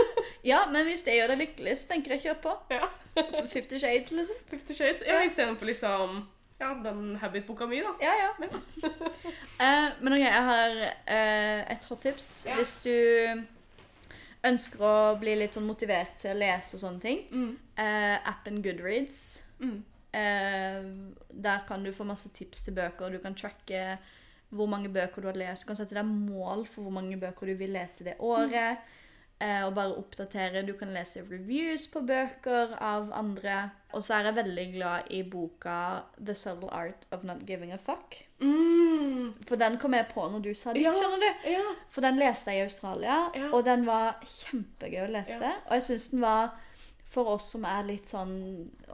Ja, men hvis det gjør deg lykkelig, så tenker jeg kjør på. Ja. Fifty Shades, liksom. Fifty Shades. Ja, istedenfor liksom ja, den habit-boka mi, da. Ja, ja. uh, men ok, jeg har uh, et hot tips. Ja. Hvis du ønsker å bli litt sånn motivert til å lese og sånne ting, Mm. uh, appen Goodreads. Mm. Eh, der kan du få masse tips til bøker. Du kan tracke hvor mange bøker du har lest. Du kan sette deg mål for hvor mange bøker du vil lese det året. Eh, og bare oppdatere. Du kan lese reviews på bøker av andre. Og så er jeg veldig glad i boka The Subtle Art of Not Giving a Fuck. Mm. For den kom jeg på når du sa det. Ja. skjønner du. Ja. For den leste jeg i Australia, Ja. og den var kjempegøy å lese. Og jeg syns den var for oss som er litt sånn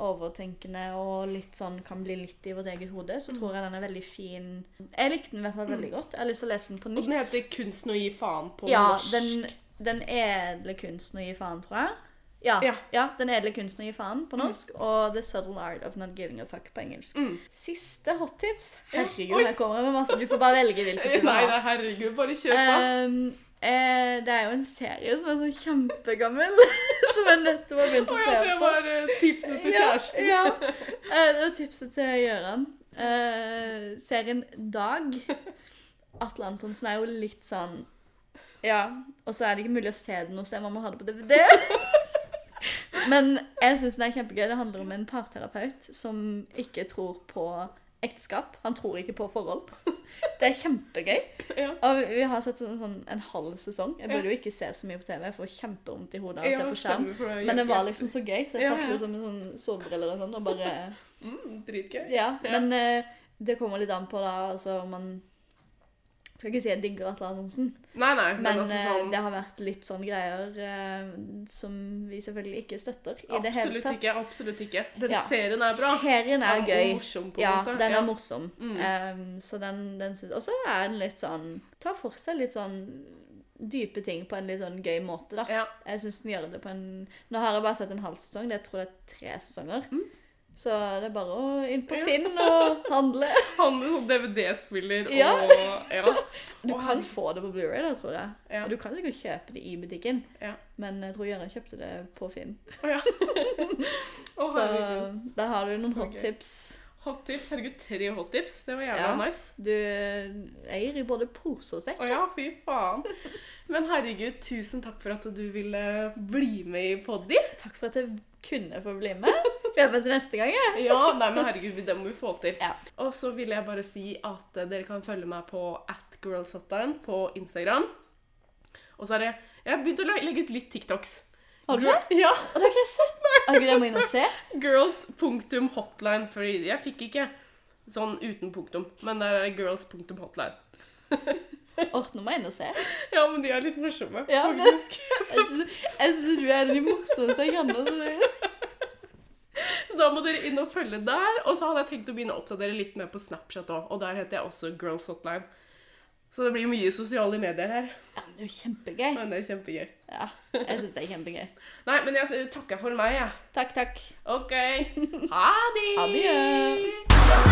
overtenkende og litt sånn kan bli litt i vårt eget hode, Mm. så tror jeg den er veldig fin. Jeg likte den i hvert fall veldig godt. Jeg har lyst til å lese den på Og den heter 'Kunsten å gi faen' på ja, norsk. den, den edle kunsten å gi faen, tror jeg. Ja, ja. Ja. Den edle kunsten å gi faen på norsk, og The Subtle Art of Not Giving a Fuck på engelsk. Mm. Siste hot tips. Herregud, ja. her kommer jeg med masse. Du får bare velge hvilket du vil Nei, ha. nei, herregud, bare kjør på. Um, eh, det er jo en serie som er sånn kjempegammel, som jeg nettopp har begynt Å å ja, se det var eh, tipset til kjæresten. Ja, ja. Eh, det var tipset til Gøran. Eh, serien Dag. Atle Antonsen er jo litt sånn Ja. Og så er det ikke mulig å se den noe sted. Man må ha det på DVD. Men jeg syns den er kjempegøy. Det handler om en parterapeut som ikke tror på ekteskap. Han tror ikke på forhold. Det er kjempegøy. Ja. Og vi har sett sånn, sånn en halv sesong. Jeg burde jo ikke se så mye på TV. Jeg får kjempevondt i hodet av å Ja, se på skjerm. det Men det var liksom så gøy, så jeg satt liksom med sånn solbriller og sånn og bare mm, Dritgøy. Ja. Men eh, det kommer litt an på da, altså om man Skal ikke si jeg digger Atle Antonsen, Nei, nei, men, men altså eh, sånn det har vært litt sånn greier eh, som vi selvfølgelig ikke støtter i det hele tatt. ikke. Absolutt ikke. Den Ja. serien er bra. Serien er er gøy. morsom, på ja, måte. den Ja. er morsom. Um, så den, den Og så er den litt sånn Tar for seg litt sånn dype ting på en litt sånn gøy måte, da. Ja. Jeg syns den gjør det på en Nå har jeg bare sett en halv sesong. Det, jeg tror det er tre sesonger. Så det er bare å inn på. Ja. Finn og handle. Handle som sånn DVD-spiller og Ja. Du Å, kan få det på Blu-ray, da, tror jeg. Ja. Og du kan sikkert kjøpe det i butikken. Ja. Men jeg tror Jørgen kjøpte det på Finn. Oh, ja. oh, Så da der har du noen Så hot gøy. tips. Hot tips. Herregud, tre hot tips. Det var jævla Ja. nice. Du eier i både pose og sekk. Å ja, fy faen. Men herregud, tusen takk for at du ville bli med i Poddy. Takk for at jeg kunne få bli med. Gleder meg til neste gang. jeg. Ja, nei, men herregud, det må vi få til. Ja. Og så vil jeg bare si at eh, dere kan følge meg på at girlshotline på Instagram. Og så har jeg, Jeg har begynt å legge ut litt TikToks. Har du det? Ja. Og det har ikke jeg sett. Nei, jeg må inn og se. Girls.hotline. Fordi jeg fikk ikke sånn uten punktum, men det er girls.hotline. Åh, nå må jeg inn og se. Ja, men de er litt morsomme, Ja, men- faktisk. Syns, jeg syns du er de morsomste jeg kjenner. Så- da må dere inn og følge der. Og så hadde jeg tenkt å begynne å oppdatere litt mer på Snapchat òg. Og der heter jeg også Girls Hotline. Så det blir mye sosiale medier her. Ja, men det er jo kjempegøy. Men det er kjempegøy. Ja, jeg syns det er kjempegøy. Nei, men jeg takker for meg, jeg. Takk, takk. OK. Ha det! Adjø.